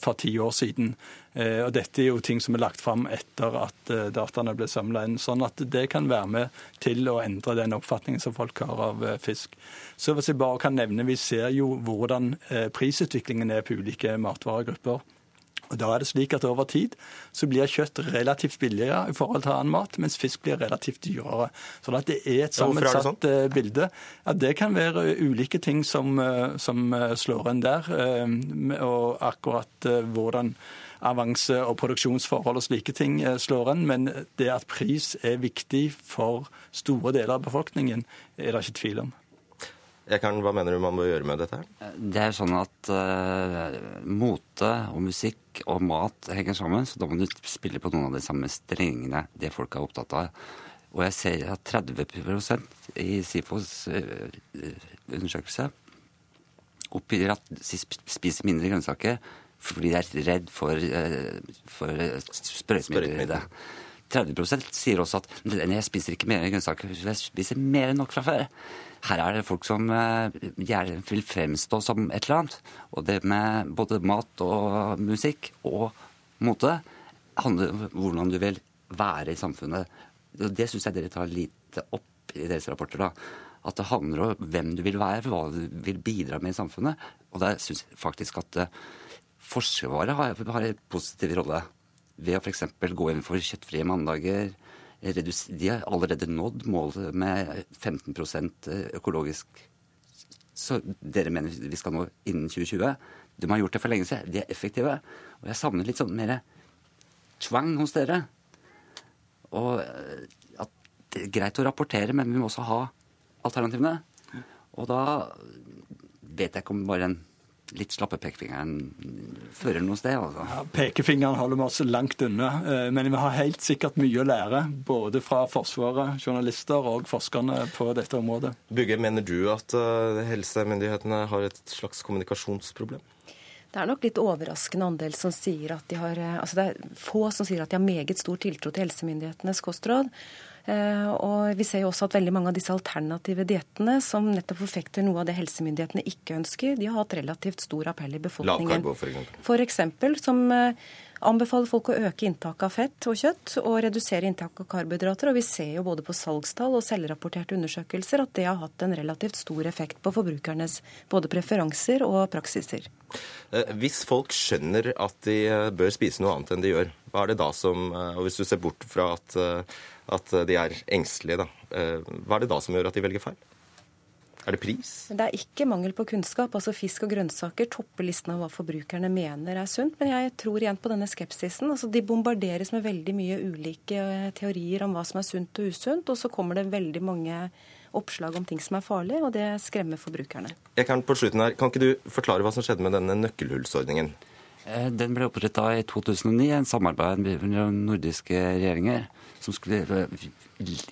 for ti år siden. Og Dette er jo ting som er lagt fram etter at dataene ble samla inn. Sånn at det kan være med til å endre den oppfatningen som folk har av fisk. Så hvis jeg bare kan nevne, Vi ser jo hvordan prisutviklingen er på ulike matvaregrupper. Og da er det slik at Over tid så blir kjøtt relativt billigere i forhold til annen mat, mens fisk blir relativt dyrere. Sånn at det er et sammensatt sånn? Eh, bilde. Ja, det kan være ulike ting som, eh, som eh, slår en der. Og akkurat hvordan avanse og produksjonsforhold og slike ting slår en. Men det at pris er viktig for store deler av befolkningen, er det ikke tvil om. Kan, hva mener du man må gjøre med dette? her? Det er sånn at uh, mote og musikk og mat henger sammen, så da må du spille på noen av de samme strengene det folk er opptatt av. Og jeg ser at 30% i SIFOs uh, undersøkelse oppgir at de spiser mindre grønnsaker fordi de er redd for, uh, for sprøytemidler i det. 30 sier også at jeg spiser ikke mer grønnsaker, jeg spiser mer enn nok fra før. Her er det folk som eh, gjerne vil fremstå som et eller annet. Og det med både mat og musikk og mote handler om hvordan du vil være i samfunnet. Det syns jeg dere tar lite opp i deres rapporter. da. At det handler om hvem du vil være, hva du vil bidra med i samfunnet. Og der syns jeg faktisk at uh, Forsvaret har, har en positiv rolle. Ved å f.eks. gå inn for kjøttfrie mandager. De har allerede nådd målet med 15% økologisk. Så dere mener vi skal nå innen 2020? De har gjort det for lenge siden. De er effektive. Og jeg savner litt sånn mer tvang hos dere. Og at det er greit å rapportere, men vi må også ha alternativene. Og da vet jeg ikke om bare den litt slappe pekefingeren fører noe sted. Altså. Ja, pekefingeren holder vi oss langt unna, eh, men vi har helt sikkert mye å lære. Både fra Forsvaret, journalister og forskerne på dette området. Bugge, mener du at uh, helsemyndighetene har et slags kommunikasjonsproblem? Det er nok litt overraskende andel som sier at de har eh, altså Det er få som sier at de har meget stor tiltro til helsemyndighetenes kostråd. Eh, og vi ser jo også at veldig mange av disse alternative diettene, som nettopp forfekter noe av det helsemyndighetene ikke ønsker, de har hatt relativt stor appell i befolkningen. Lavkarbo, for eksempel. For eksempel, som eh, anbefaler folk å øke inntaket av fett og kjøtt og redusere inntaket av karbohydrater. Og vi ser jo både på salgstall og selvrapporterte undersøkelser at det har hatt en relativt stor effekt på forbrukernes både preferanser og praksiser. Eh, hvis folk skjønner at de bør spise noe annet enn de gjør, hva er det da som Og hvis du ser bort fra at at de er engstelige. Da. Eh, hva er det da som gjør at de velger feil? Er det pris? Det er ikke mangel på kunnskap. Altså Fisk og grønnsaker topper listen av hva forbrukerne mener er sunt. Men jeg tror igjen på denne skepsisen. Altså De bombarderes med veldig mye ulike eh, teorier om hva som er sunt og usunt. Og så kommer det veldig mange oppslag om ting som er farlig, og det skremmer forbrukerne. Jeg kan på slutten her, kan ikke du forklare hva som skjedde med denne nøkkelhullsordningen? Eh, den ble oppretta i 2009, en samarbeid mellom nordiske regjeringer som skulle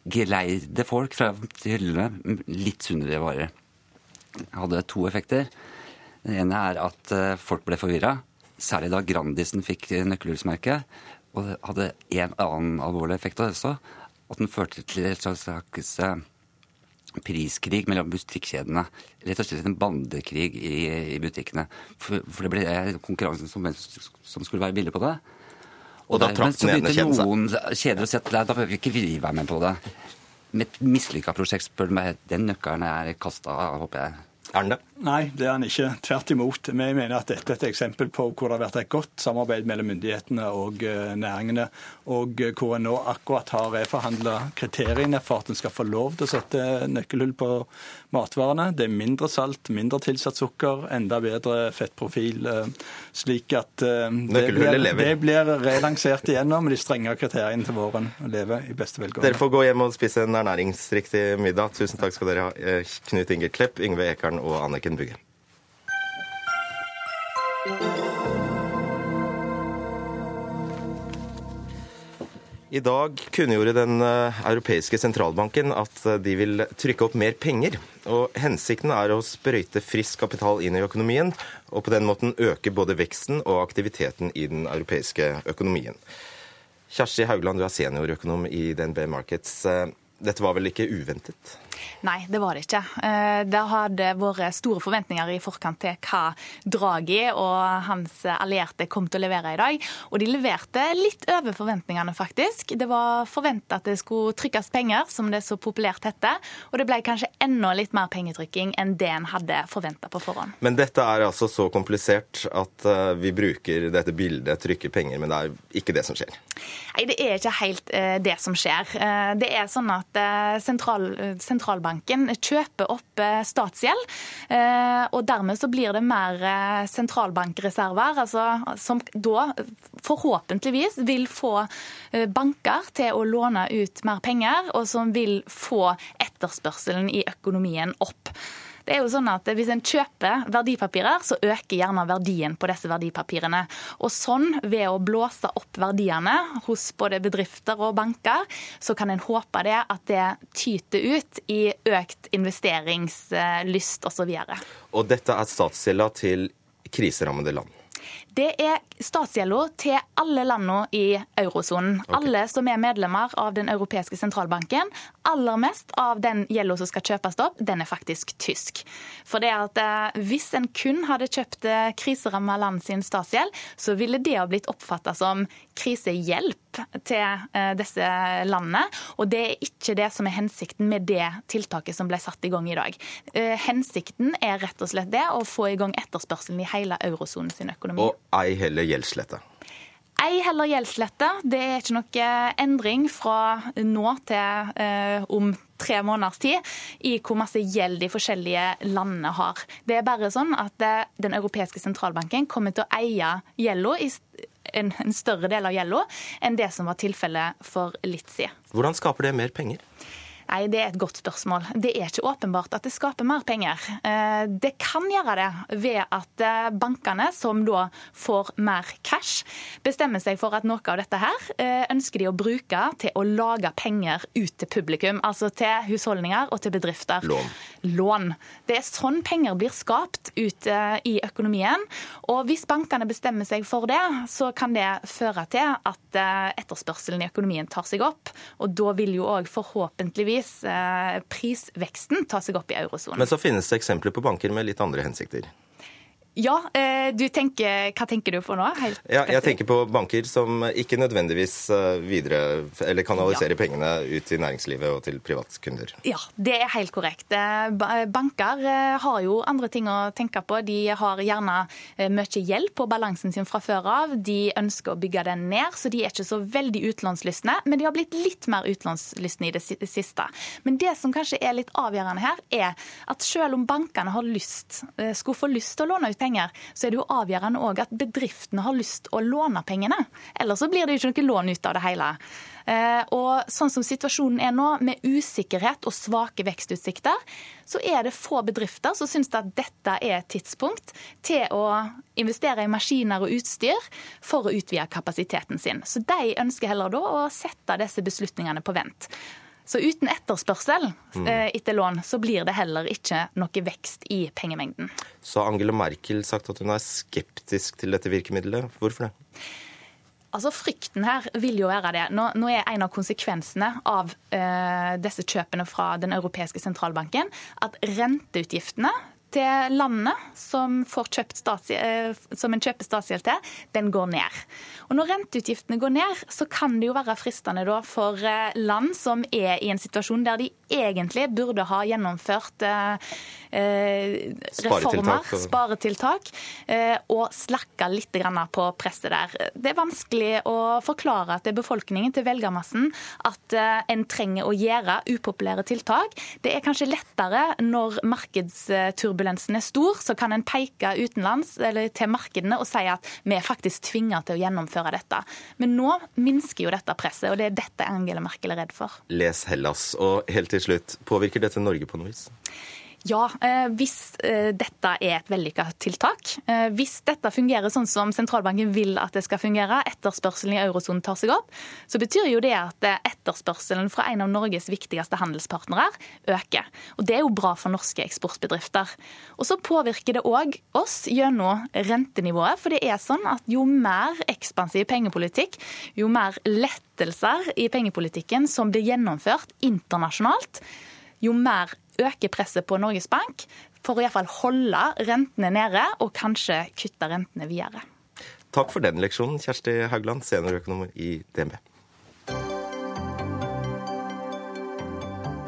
geleide folk fra hyllene litt sunnere varer. Det hadde to effekter. Den ene er at eh, folk ble forvirra, særlig da Grandisen fikk nøkkelhullsmerket. Og det hadde en annen alvorlig effekt av det også, at den førte til et slags eh, priskrig mellom butikkjedene. Rett og slett en bandekrig i, butikkene. For, det ble konkurransen som, som skulle være billig på det. Og, da trakk den ene kjeden seg. Noen kjeder og sier at da bør ikke vi være med på det. Med et mislykka prosjekt spør du meg den nøkkelen er kasta, håper jeg. Er den det? Nei, det er han ikke. Tvert imot. Vi mener at dette er et eksempel på hvor det har vært et godt samarbeid mellom myndighetene og eh, næringene, og eh, hvor en nå akkurat har reforhandla kriteriene for at en skal få lov til å sette nøkkelhull på matvarene. Det er mindre salt, mindre tilsatt sukker, enda bedre fettprofil. Eh, slik at det blir, det blir relansert igjennom de strenge kriteriene til våren. Å leve i beste velgående. Dere får gå hjem og spise en ernæringsriktig middag. Tusen takk skal dere ha, Knut Inger Klepp, Yngve Ekern og Anniken Bugge. I dag kunngjorde Den eh, europeiske sentralbanken at eh, de vil trykke opp mer penger. Og Hensikten er å sprøyte frisk kapital inn i økonomien, og på den måten øke både veksten og aktiviteten i den europeiske økonomien. Kjersti Haugland, du er seniorøkonom i DNB Markets. Eh, dette var vel ikke uventet? Nei, det var det ikke. Eh, det hadde vært store forventninger i forkant til hva Draghi og hans allierte kom til å levere i dag. Og de leverte litt over forventningene, faktisk. Det var forventa at det skulle trykkes penger, som det så populært heter. Og det ble kanskje enda litt mer pengetrykking enn det en hadde forventa på forhånd. Men dette er altså så komplisert at eh, vi bruker dette bildet, trykker penger, men det er ikke det som skjer? Nei, det er ikke helt eh, det som skjer. Det er sånn at sentral, sentral sentralbanken kjøper opp eh, statsgjeld. Eh, og dermed så blir det mer eh, sentralbankreserver, altså, som da forhåpentligvis vil få banker til å låne ut mer penger, og som vil få etterspørselen i økonomien opp. Det er jo sånn at Hvis en kjøper verdipapirer, så øker gjerne verdien på disse verdipapirene. Og sånn, ved å blåse opp verdiene hos både bedrifter og banker, så kan en håpe det at det tyter ut i økt investeringslyst osv. Og, og dette er statsgjelda til kriserammede land? Det er statsgjelda til alle landene i eurosonen. Okay. Alle som er medlemmer av Den europeiske sentralbanken. Aller mest av den gjelda som skal kjøpes opp, den er faktisk tysk. For det at eh, Hvis en kun hadde kjøpt eh, kriseramma land sin statsgjeld, så ville det ha blitt oppfatta som krisehjelp til eh, disse landene. Og det er ikke det som er hensikten med det tiltaket som ble satt i gang i dag. Eh, hensikten er rett og slett det å få i gang etterspørselen i hele eurosonen sin økonomi. Og ei heller gjeldslette. Ei heller gjeldslette. Det er ikke noe endring fra nå til eh, om tre måneders tid i hvor masse gjeld de forskjellige landene har. Det er bare sånn at eh, Den europeiske sentralbanken kommer til å eie gjelda i en, en, større del av gjelda enn det som var tilfellet for litt siden. Hvordan skaper det mer penger? Nei, Det er et godt spørsmål. Det er ikke åpenbart at det skaper mer penger. Eh, det kan gjøre det ved at eh, bankene, som da får mer cash, bestemmer seg for at noe av dette her eh, ønsker de å bruke til å lage penger ut til publikum. Altså til husholdninger og til bedrifter. Lån. Lån. Det er sånn penger blir skapt ut i økonomien. Og hvis bankene bestemmer seg for det, så kan det føre til at etterspørselen i økonomien tar seg opp. Og da vil jo òg forhåpentligvis sannsynligvis eh, prisveksten ta seg opp i eurosonen. Men så finnes det eksempler på banker med litt andre hensikter. Ja, eh, du tenker, Hva tenker du på nå? ja, jeg tenker på banker som ikke nødvendigvis eh, videre, eller kanaliserer ja. pengene ut til næringslivet og til privatkunder. Ja, det er helt korrekt. Eh, banker har jo andre ting å tenke på. De har gjerne mye gjeld på balansen sin fra før av. De ønsker å bygge den ned, så de er ikke så veldig utlånslystne. Men de har blitt litt mer utlånslystne i det siste. Men det som kanskje er litt avgjørende her, er at selv om bankene har lyst, skulle få lyst til å låne ut penger, så er det jo avgjørende òg at bedriftene har lyst å låne pengene. Ellers så blir det jo ikke noe lån ut av det hele. Eh, og sånn som situasjonen er nå, med usikkerhet og svake vekstutsikter, så er det få bedrifter som syns at dette er et tidspunkt til å investere i maskiner og utstyr for å utvide kapasiteten sin. Så de ønsker heller da å sette disse beslutningene på vent. Så uten etterspørsel mm. eh, etter lån, så blir det heller ikke noe vekst i pengemengden. Så har Angela Merkel sagt at hun er skeptisk til dette virkemidlet. Hvorfor det? Altså Frykten her vil jo være det. Nå, nå er en av konsekvensene av eh, disse kjøpene fra Den europeiske sentralbanken at renteutgiftene til landet som, eh, som en kjøper statsgjeld til, den går ned. Og Når renteutgiftene går ned, så kan det jo være fristende for eh, land som er i en situasjon der de egentlig burde ha gjennomført eh, eh reformer, sparetiltak, sparetiltak eh, og slakka litt på presset der. Det er vanskelig å forklare til befolkningen, til velgermassen, at eh, en trenger å gjøre upopulære tiltak. Det er kanskje lettere når markedsturbulensen turbulensen er stor, så kan en peke utenlands eller til markedene og si at vi er faktisk tvinga til å gjennomføre dette. Men nå minsker jo dette presset, og det er dette Angela Merkel er redd for. Les Hellas. Og helt til slutt, påvirker dette Norge på noe vis? Ja, eh, hvis eh, dette er et vellykka tiltak. Eh, hvis dette fungerer sånn som sentralbanken vil at det skal fungere, etterspørselen i eurosonen tar seg opp, så betyr jo det at etterspørselen fra en av Norges viktigste handelspartnere øker. Og Det er jo bra for norske eksportbedrifter. Og Så påvirker det òg oss gjennom rentenivået. For det er sånn at jo mer ekspansiv pengepolitikk, jo mer lettelser i pengepolitikken som blir gjennomført internasjonalt, jo mer øke presset på Norges Bank for å i fall holde rentene nede, og kanskje kutte rentene videre. Takk for den leksjonen, Kjersti Haugland, seniorøkonom i DNB.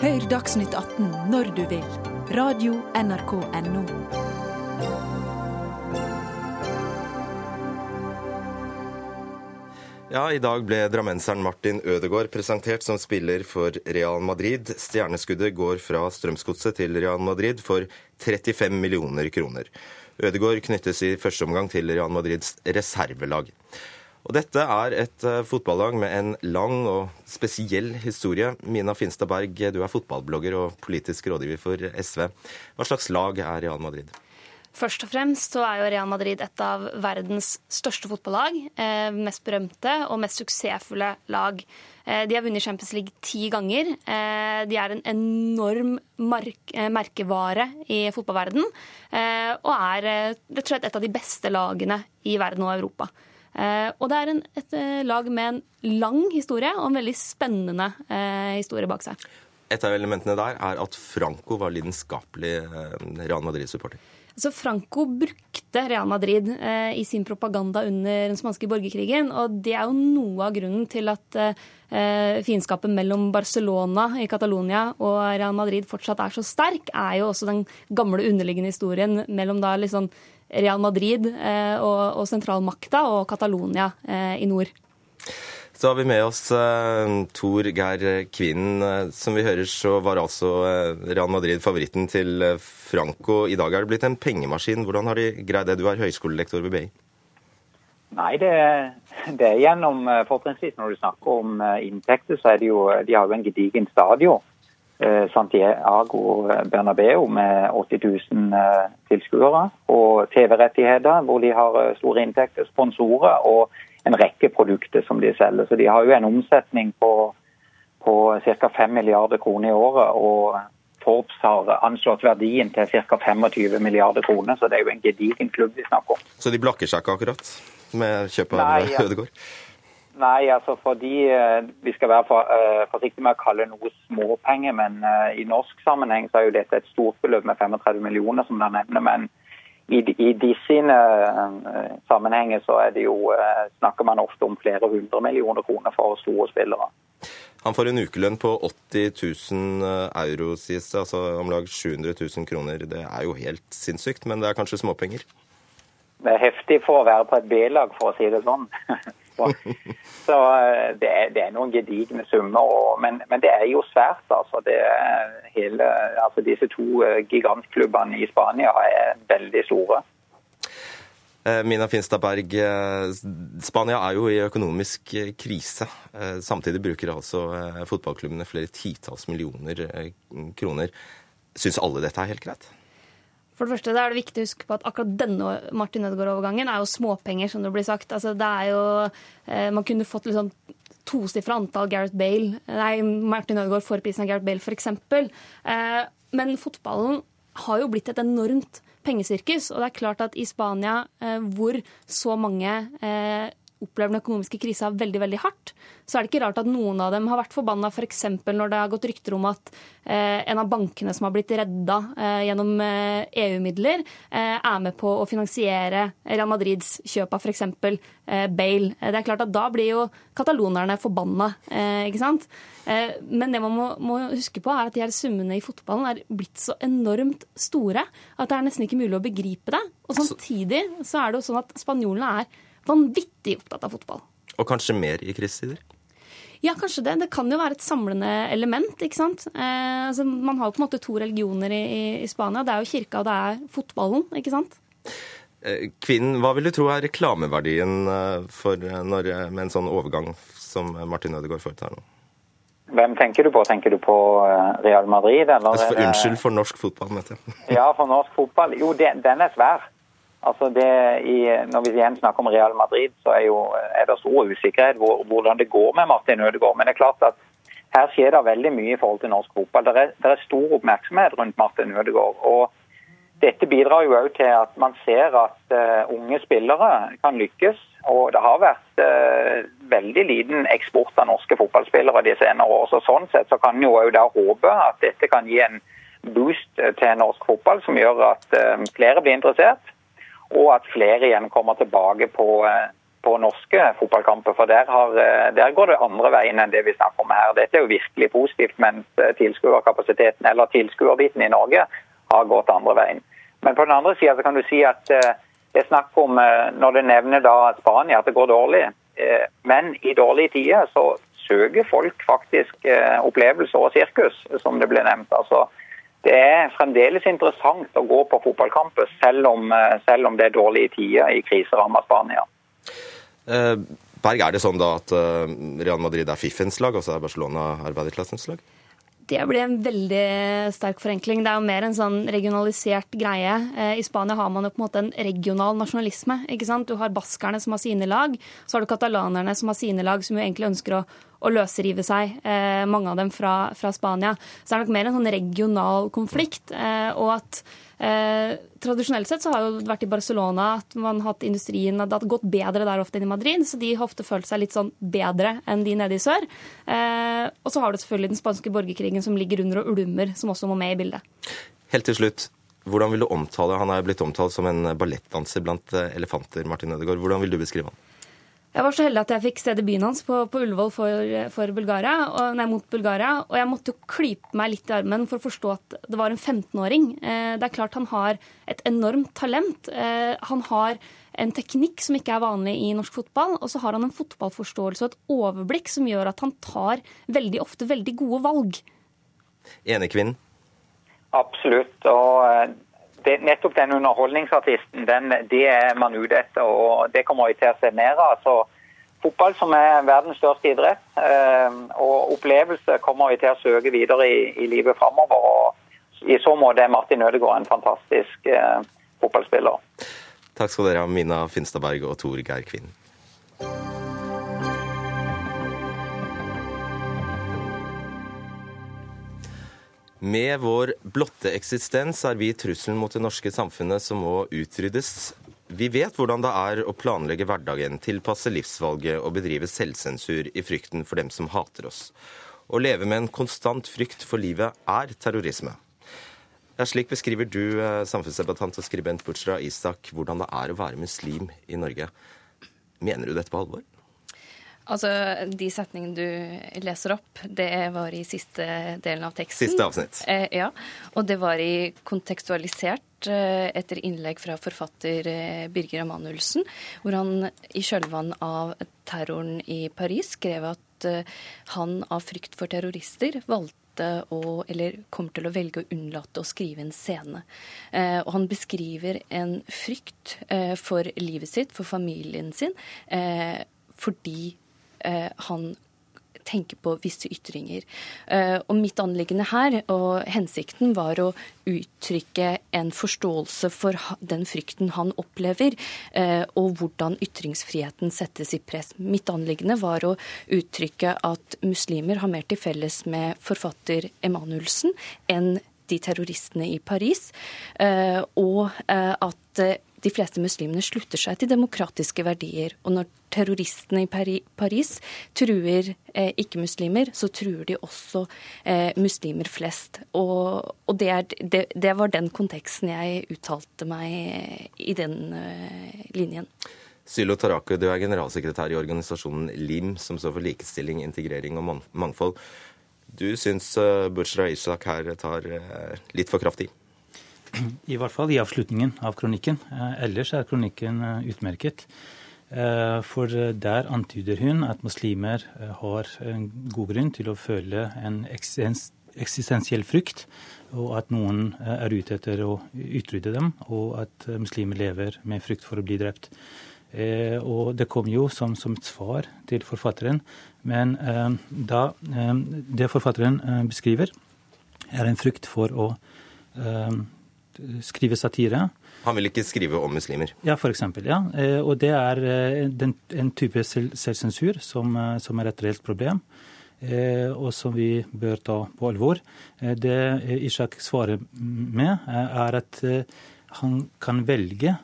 Hør Dagsnytt 18 når du vil. Radio NRK Radio.nrk.no. Ja, I dag ble drammenseren Martin Ødegaard presentert som spiller for Real Madrid. Stjerneskuddet går fra Strømsgodset til Real Madrid for 35 millioner kroner. Ødegaard knyttes i første omgang til Real Madrids reservelag. Og Dette er et uh, fotballag med en lang og spesiell historie. Mina Finstad Berg, du er fotballblogger og politisk rådgiver for SV. Hva slags lag er Real Madrid? Først og fremst så er jo Real Madrid et av verdens største fotballag. Eh, mest berømte og mest suksessfulle lag. Eh, de har vunnet Champions League ti ganger. Eh, de er en enorm merkevare i fotballverden. Og er rett og slett et av de beste lagene i verden og Europa. Og det er en, et lag med en lang historie og en veldig spennende historie bak seg. Et av elementene der er at Franco var lidenskapelig Real Madrid-supporter. Så Franco brukte Real Madrid eh, i sin propaganda under den spanske borgerkrigen. Og det er jo noe av grunnen til at eh, fiendskapet mellom Barcelona i Catalonia og Real Madrid fortsatt er så sterk, er jo også den gamle underliggende historien mellom da liksom Real Madrid eh, og, og sentralmakta og Catalonia eh, i nord. Så har vi med oss uh, Tor Geir Kvinnen. Uh, som vi hører, så var altså uh, Real Madrid favoritten til Franco. I dag er det blitt en pengemaskin. Hvordan har de greid det? Du er høyskolelektor ved BI. Nei, det, det er gjennom Fortrinnsvis når du snakker om inntekter, så er det jo De har jo en gedigen stadion. Santiago Bernabeu med 80 000 tilskuere. Og TV-rettigheter hvor de har store inntekter. Sponsorer. og en rekke produkter som de selger. Så de har jo en omsetning på, på ca. 5 milliarder kroner i året. og Forbes har anslått verdien til ca. 25 milliarder kroner, så det er jo en gedigen klubb vi snakker om. Så de blakker seg ikke akkurat med kjøpet av ja. Ødegaard? Nei, altså fordi eh, vi skal være for, uh, forsiktige med å kalle noe småpenger, men uh, i norsk sammenheng så er jo dette et stort beløp med 35 millioner, som dere nevner. men i, i disse uh, sammenhenger så det jo, uh, snakker man ofte om flere hundre millioner kroner for store spillere. Han får en ukelønn på 80 000 eh, euro, sies det. Altså om lag 700 000 kroner. Det er jo helt sinnssykt, men det er kanskje småpenger? Det er heftig for å være på et B-lag, for å si det sånn. *laughs* Så eh, det er, det er, noen gedigne summer. Og, men, men, det er jo svært. altså. Hele, altså disse to eh, gigantklubbene i Spania er veldig store. Eh, Mina Finstad Berg, Spania er jo i økonomisk krise. Samtidig bruker altså fotballklubbene flere titalls millioner kroner. Syns alle dette er helt greit? For det første er det viktig å huske på at akkurat denne Martin Ødegaard-overgangen er jo småpenger, som det blir sagt. Altså, det er jo, eh, Man kunne fått liksom tosifra antall Gareth Bale, nei, Martin Ødegaard får prisen av Gareth Bale, f.eks. Eh, men fotballen har jo blitt et enormt pengesirkus. Og det er klart at i Spania, eh, hvor så mange eh, opplever den økonomiske krisa veldig veldig hardt, så er det ikke rart at noen av dem har vært forbanna f.eks. For når det har gått rykter om at eh, en av bankene som har blitt redda eh, gjennom eh, EU-midler, eh, er med på å finansiere Real Madrids kjøp av f.eks. Eh, Bale. Eh, det er klart at Da blir jo katalonerne forbanna, eh, ikke sant? men det man må, må, huske på, er at de her summene i fotballen er blitt så enormt store at det er nesten ikke mulig å begripe det. Og samtidig så er det jo sånn at spanjolene er vanvittig opptatt av fotball. Og kanskje mer i krisetider? Ja, kanskje det. Det kan jo være et samlende element. ikke sant? Eh, altså, man har jo på en måte to religioner i, i, Spania. Det er jo kirka, og det er fotballen. ikke sant? Eh, kvinnen, hva vil du tro er reklameverdien eh, for Norge når, med en sånn overgang som Martin Ødegaard foretar nå? Hvem tenker du på? Tenker du på Real Madrid? Eller? Altså for, unnskyld for norsk fotball, mente jeg. ja, for norsk fotball. Jo, den, den er svær. Altså det, i, når vi igjen snakker om Real Madrid, så er, jo, er det stor usikkerhet hvor, hvordan det går med Martin Ødegaard. Men det er klart at her skjer det veldig mye i forhold til norsk fotball. Det er, det er stor oppmerksomhet rundt Martin Ødegaard. og dette bidrar jo også til at man ser at uh, unge spillere kan lykkes. Og det har vært uh, veldig liten eksport av norske fotballspillere de senere år. Så sånn sett så kan jo òg håpe at dette kan gi en boost til norsk fotball som gjør at uh, flere blir interessert og at flere igjen kommer tilbake på, eh, på norske fotballkamper. For der, har, eh, der, går det andre veien enn det vi snakker om her. Dette er jo virkelig positivt, mens eh, tilskuerkapasiteten, eller tilskuerbiten i Norge, har gått andre veien. Men på den andre sida kan du si at det er snakk om, når du nevner da Spania, at det går dårlig. Men i dårlige tider så søker folk faktisk opplevelser og sirkus, som det ble nevnt. altså det er fremdeles interessant å gå på fotballkamper, selv eh, selv om det er dårlige tider i kriseramma Spania. Eh, Berg, er det sånn da at eh, Real Madrid er fiffens lag, altså er Barcelona arbeiderklassens lag? Det blir en veldig sterk forenkling. Det er jo mer en sånn regionalisert greie. I Spania har man jo på en måte en regional nasjonalisme. ikke sant? Du har baskerne som har sine lag, så har du katalanerne som har sine lag, som jo egentlig ønsker å å løsrive seg, eh, mange av dem fra, fra, Spania. Så det er nok mer en sånn regional konflikt. Eh, og at eh, Tradisjonelt sett så har det vært i Barcelona at man har hatt industrien det har gått bedre der ofte enn i Madrid, så de har ofte følt seg litt sånn bedre enn de nede i sør. Eh, og så har du selvfølgelig den spanske borgerkrigen som ligger under og ulmer, som også må med i bildet. Helt til slutt, hvordan vil du omtale, Han er blitt omtalt som en ballettdanser blant eh, elefanter. Martin Ødegaard. Hvordan vil du beskrive han? Jeg var så heldig at jeg fikk se debuten hans på, på Ullevål for, for Bulgaria, og, nei, mot Bulgaria. Og jeg måtte jo klype meg litt i armen for å forstå at det var en 15-åring. Eh, det er klart han har et enormt talent. Eh, han har en teknikk som ikke er vanlig i norsk fotball. Og så har han en fotballforståelse og et overblikk som gjør at han tar veldig ofte veldig gode valg. Enekvinnen? Absolutt. og eh, det, nettopp den underholdningsartisten, den, det er man ute etter, og det kommer vi til å se mer av. Så fotball, som er verdens største idrett, eh, og opplevelse kommer vi til å søke videre i, i livet framover. I så måte er Martin Ødegaard en fantastisk eh, fotballspiller. Takk skal dere ha, Mina Finstadberg og Tor Geir Kvinn. Med vår blotte eksistens er vi trusselen mot det norske samfunnet som må utryddes. Vi vet hvordan det er å planlegge hverdagen, tilpasse livsvalget og bedrive selvsensur i frykten for dem som hater oss. Å leve med en konstant frykt for livet er terrorisme. Ja, slik beskriver du, eh, samfunnsdebattant og skribent Butchra Isak, hvordan det er å være muslim i Norge. Mener du dette på alvor? Altså, De setningene du leser opp, det var i siste delen av teksten. Siste avsnitt. Eh, ja, Og det var i kontekstualisert eh, etter innlegg fra forfatter eh, Birger Emanuelsen, hvor han i kjølvann av terroren i Paris skrev at eh, han av frykt for terrorister valgte å, eller kommer til å velge å unnlate å skrive en scene. Eh, og han beskriver en frykt eh, for livet sitt, for familien sin, eh, fordi han tenker på visse ytringer. Eh, og mitt anliggende her, og hensikten, var å uttrykke en forståelse for den frykten han opplever, eh, og hvordan ytringsfriheten settes i press. Mitt anliggende var å uttrykke at muslimer har mer til felles med forfatter Emanuelsen enn de terroristene i Paris, og at de fleste muslimene slutter seg til demokratiske verdier. Og når terroristene i Paris truer eh, ikke-muslimer, så truer de også eh, muslimer flest. Og, og det, er, det, det, var den konteksten jeg uttalte meg i den eh, linjen. Sylo Taraku, du er generalsekretær i organisasjonen LIM, som står for likestilling, integrering og mangfold. Du syns uh, Bushra Ishak her tar uh, litt for kraftig? *clears throat* I hvert fall i avslutningen av kronikken. Eh, ellers er kronikken eh, utmerket. Eh, for der antyder hun at muslimer har en god grunn til å føle en eksistensiell frykt, og at noen er ute etter å utrydde dem, og at muslimer lever med frykt for å bli drept. Og det kom jo som, som et svar til forfatteren. Men da det forfatteren beskriver, er en frykt for å skrive satire. Han vil ikke skrive om muslimer? Ja, f.eks. Ja. Eh, og det er eh, en type selvsensur som, eh, som, er et reelt problem, og som vi bør ta på alvor. Det Ishak svarer med, er at han kan velge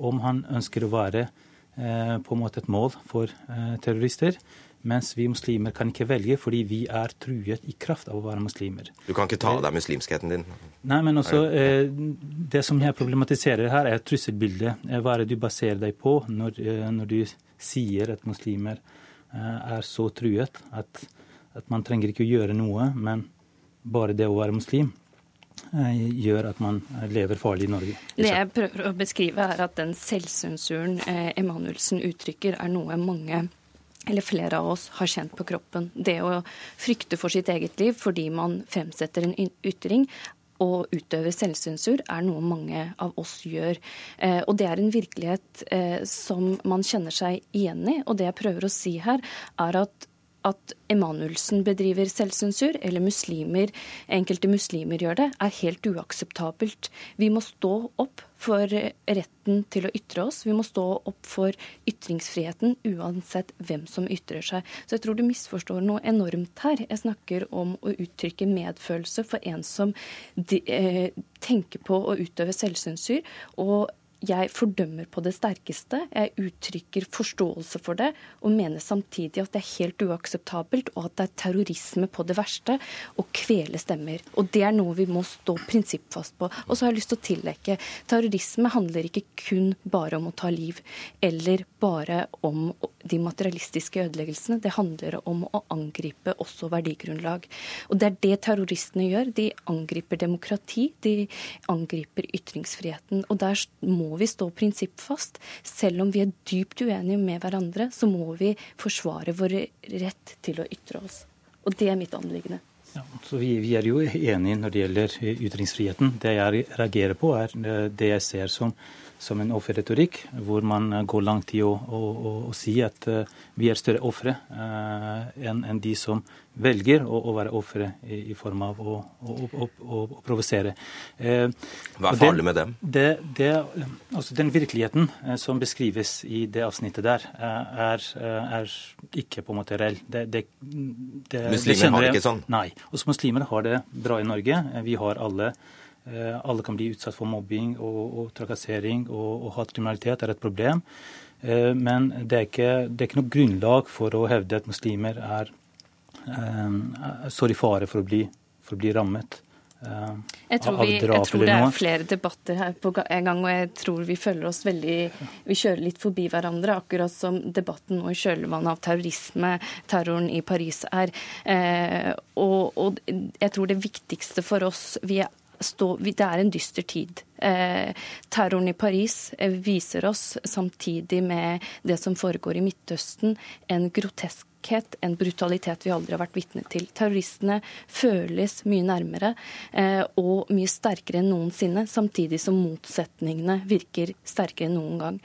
om han ønsker å være på en måte et mål for terrorister. Mens vi muslimer kan ikke velge fordi vi er truet i kraft av å være muslimer. Du kan ikke ta av deg muslimskheten din? Nei, men også eh, Det som jeg problematiserer her, er trusselbildet. Eh, hva er det du baserer deg på når, eh, når du sier at muslimer eh, er så truet at, at, man trenger ikke å gjøre noe, men bare det å være muslim gjør at man lever farlig i Norge. Det jeg prøver å beskrive, er at den selvsensuren Emanuelsen uttrykker, er noe mange eller flere av oss har kjent på kroppen. Det å frykte for sitt eget liv fordi man fremsetter en ytring og utøver selvsensur, er noe mange av oss gjør. Eh, og det er en virkelighet eh, som man kjenner seg igjen i. Og det jeg prøver å si her, er at at Emanuelsen bedriver selvsensur, eller muslimer, enkelte muslimer gjør det, er helt uakseptabelt. Vi må stå opp for retten til å ytre oss. Vi må stå opp for ytringsfriheten uansett hvem som ytrer seg. Så jeg tror du misforstår noe enormt her. Jeg snakker om å uttrykke medfølelse for en som de, eh, tenker på å utøve selvsensur. og jeg fordømmer på det sterkeste. Jeg uttrykker forståelse for det, og mener samtidig at det er helt uakseptabelt, og at det er terrorisme på det verste å kvele stemmer. Og det er noe vi må stå prinsippfast på. Og så har jeg lyst til å tillegge terrorisme handler ikke kun bare om å ta liv, eller bare om de materialistiske ødeleggelsene. Det handler om å angripe også verdigrunnlag. Og det er det terroristene gjør. De angriper demokrati, de angriper ytringsfriheten. Og der må vi stå prinsippfast. Selv om vi er dypt uenige med hverandre, så må vi forsvare vår rett til å ytre oss. Og det er mitt anliggende. Ja, så vi, vi, er jo enige når det gjelder ytringsfriheten. Det jeg reagerer på, er det jeg ser som som en offerretorikk, hvor man går langt i å, å, å, å si at uh, vi er større ofre uh, enn en de som velger å, være ofre i, i, form av å, provosere. Uh, Hva er farlig den, med dem? Det, det, altså den virkeligheten som beskrives i det avsnittet der, er, er, ikke på en måte reell. Det, det, muslimer har det ikke sånn? Nei. Også muslimer har det bra i Norge. Vi har alle Eh, alle kan bli utsatt for mobbing og, og trakassering, og, og hatkriminalitet er et problem. Eh, men det er, ikke, det er, ikke, noe grunnlag for å hevde at muslimer er, eh, står i fare for å bli, for å bli rammet. Jeg tror, vi, jeg tror, det er flere debatter her på en gang, og jeg tror vi føler oss veldig Vi kjører litt forbi hverandre, akkurat som debatten nå i kjølvannet av terrorisme, terroren i Paris er. og, og jeg tror det viktigste for oss Vi er det er en dyster tid. Eh, terroren i Paris eh, viser oss, samtidig med det som foregår i Midtøsten, en groteskhet, en brutalitet vi aldri har vært vitne til. Terroristene føles mye nærmere eh, og mye sterkere enn noensinne, samtidig som motsetningene virker sterkere enn noen gang.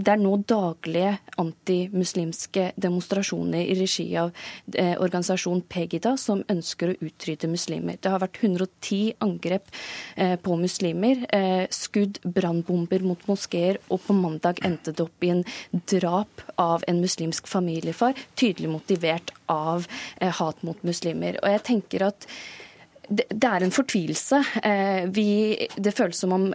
Det er nå daglige antimuslimske demonstrasjoner i regi av eh, organisasjonen Pegida, som ønsker å utrydde muslimer. Det har vært 110 angrep eh, på muslimer, eh, skudd, brannbomber mot moskeer, og på mandag endte det opp i en drap av en muslimsk familiefar, tydelig motivert av eh, hat mot muslimer. Og jeg tenker at det, det er en fortvilelse. Eh, vi, det føles som om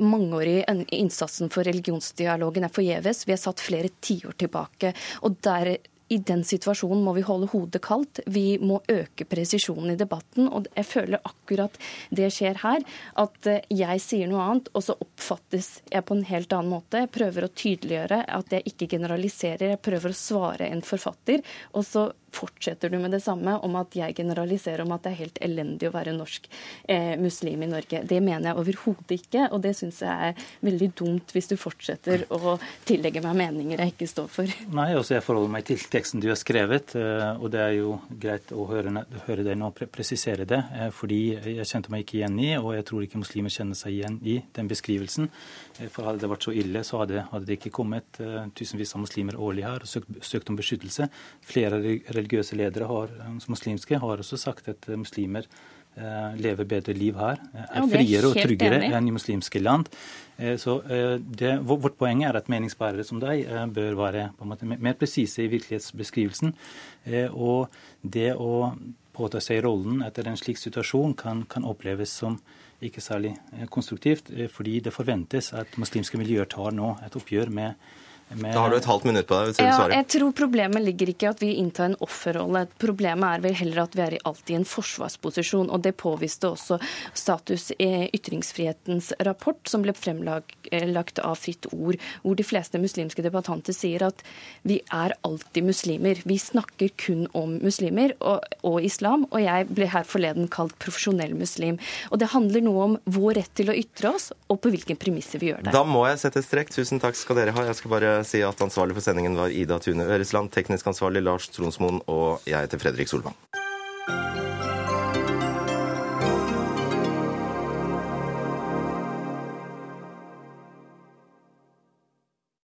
mangeårige innsatsen for religionsdialogen er forgjeves. Vi er satt flere tiår tilbake. og der i den situasjonen må vi holde hodet kaldt. Vi må øke presisjonen i debatten. Og jeg føler akkurat det skjer her. At eh, jeg sier noe annet, og så oppfattes jeg på en helt annen måte. Jeg prøver å tydeliggjøre at jeg ikke generaliserer. Jeg prøver å svare en forfatter. Og så fortsetter du med det samme om at jeg generaliserer om at det er helt elendig å være norsk eh, muslim i Norge. Det mener jeg overhodet ikke, og det syns jeg er veldig dumt hvis du fortsetter å tillegge meg meninger jeg ikke står for. Nei, også jeg forholder meg til teksten du har skrevet, eh, og det er jo greit å høre, høre deg nå presisere det, eh, fordi jeg kjente meg ikke igjen i, og jeg tror ikke muslimer kjenner seg igjen i den beskrivelsen. Eh, for hadde det vært så ille, så hadde, hadde det ikke kommet tusenvis av muslimer årlig her og søkt, søkt om beskyttelse. Flere religiøse ledere har, muslimske har også sagt at muslimer eh, lever bedre liv her, er, friere og tryggere enn i muslimske land. Eh, så eh, det, Vårt poeng er at meningsbærere som deg bør være på en måte mer presise i virkelighetsbeskrivelsen. Og det å påta seg rollen etter en slik situasjon kan, kan oppleves som ikke særlig konstruktivt, fordi det forventes at muslimske miljøer tar nå et oppgjør med med... Da har du et halvt minutt på deg. hvis du ja, svare. Jeg tror Problemet ligger ikke i at vi inntar en offerrolle. Problemet er vel heller at vi er alltid i en forsvarsposisjon. og Det påviste også status i Ytringsfrihetens rapport, som ble fremlagt eh, av Fritt Ord, hvor de fleste muslimske debattanter sier at vi er alltid muslimer. Vi snakker kun om muslimer og, og islam, og jeg ble her forleden kalt profesjonell muslim. Og Det handler noe om vår rett til å ytre oss, og på hvilke premisser vi gjør det. Da må jeg sette strek. Tusen takk skal dere ha. Jeg skal bare si at ansvarlig for sendingen var Ida Tune Øresland, teknisk ansvarlig Lars Tronsmoen, og jeg heter Fredrik Solvang.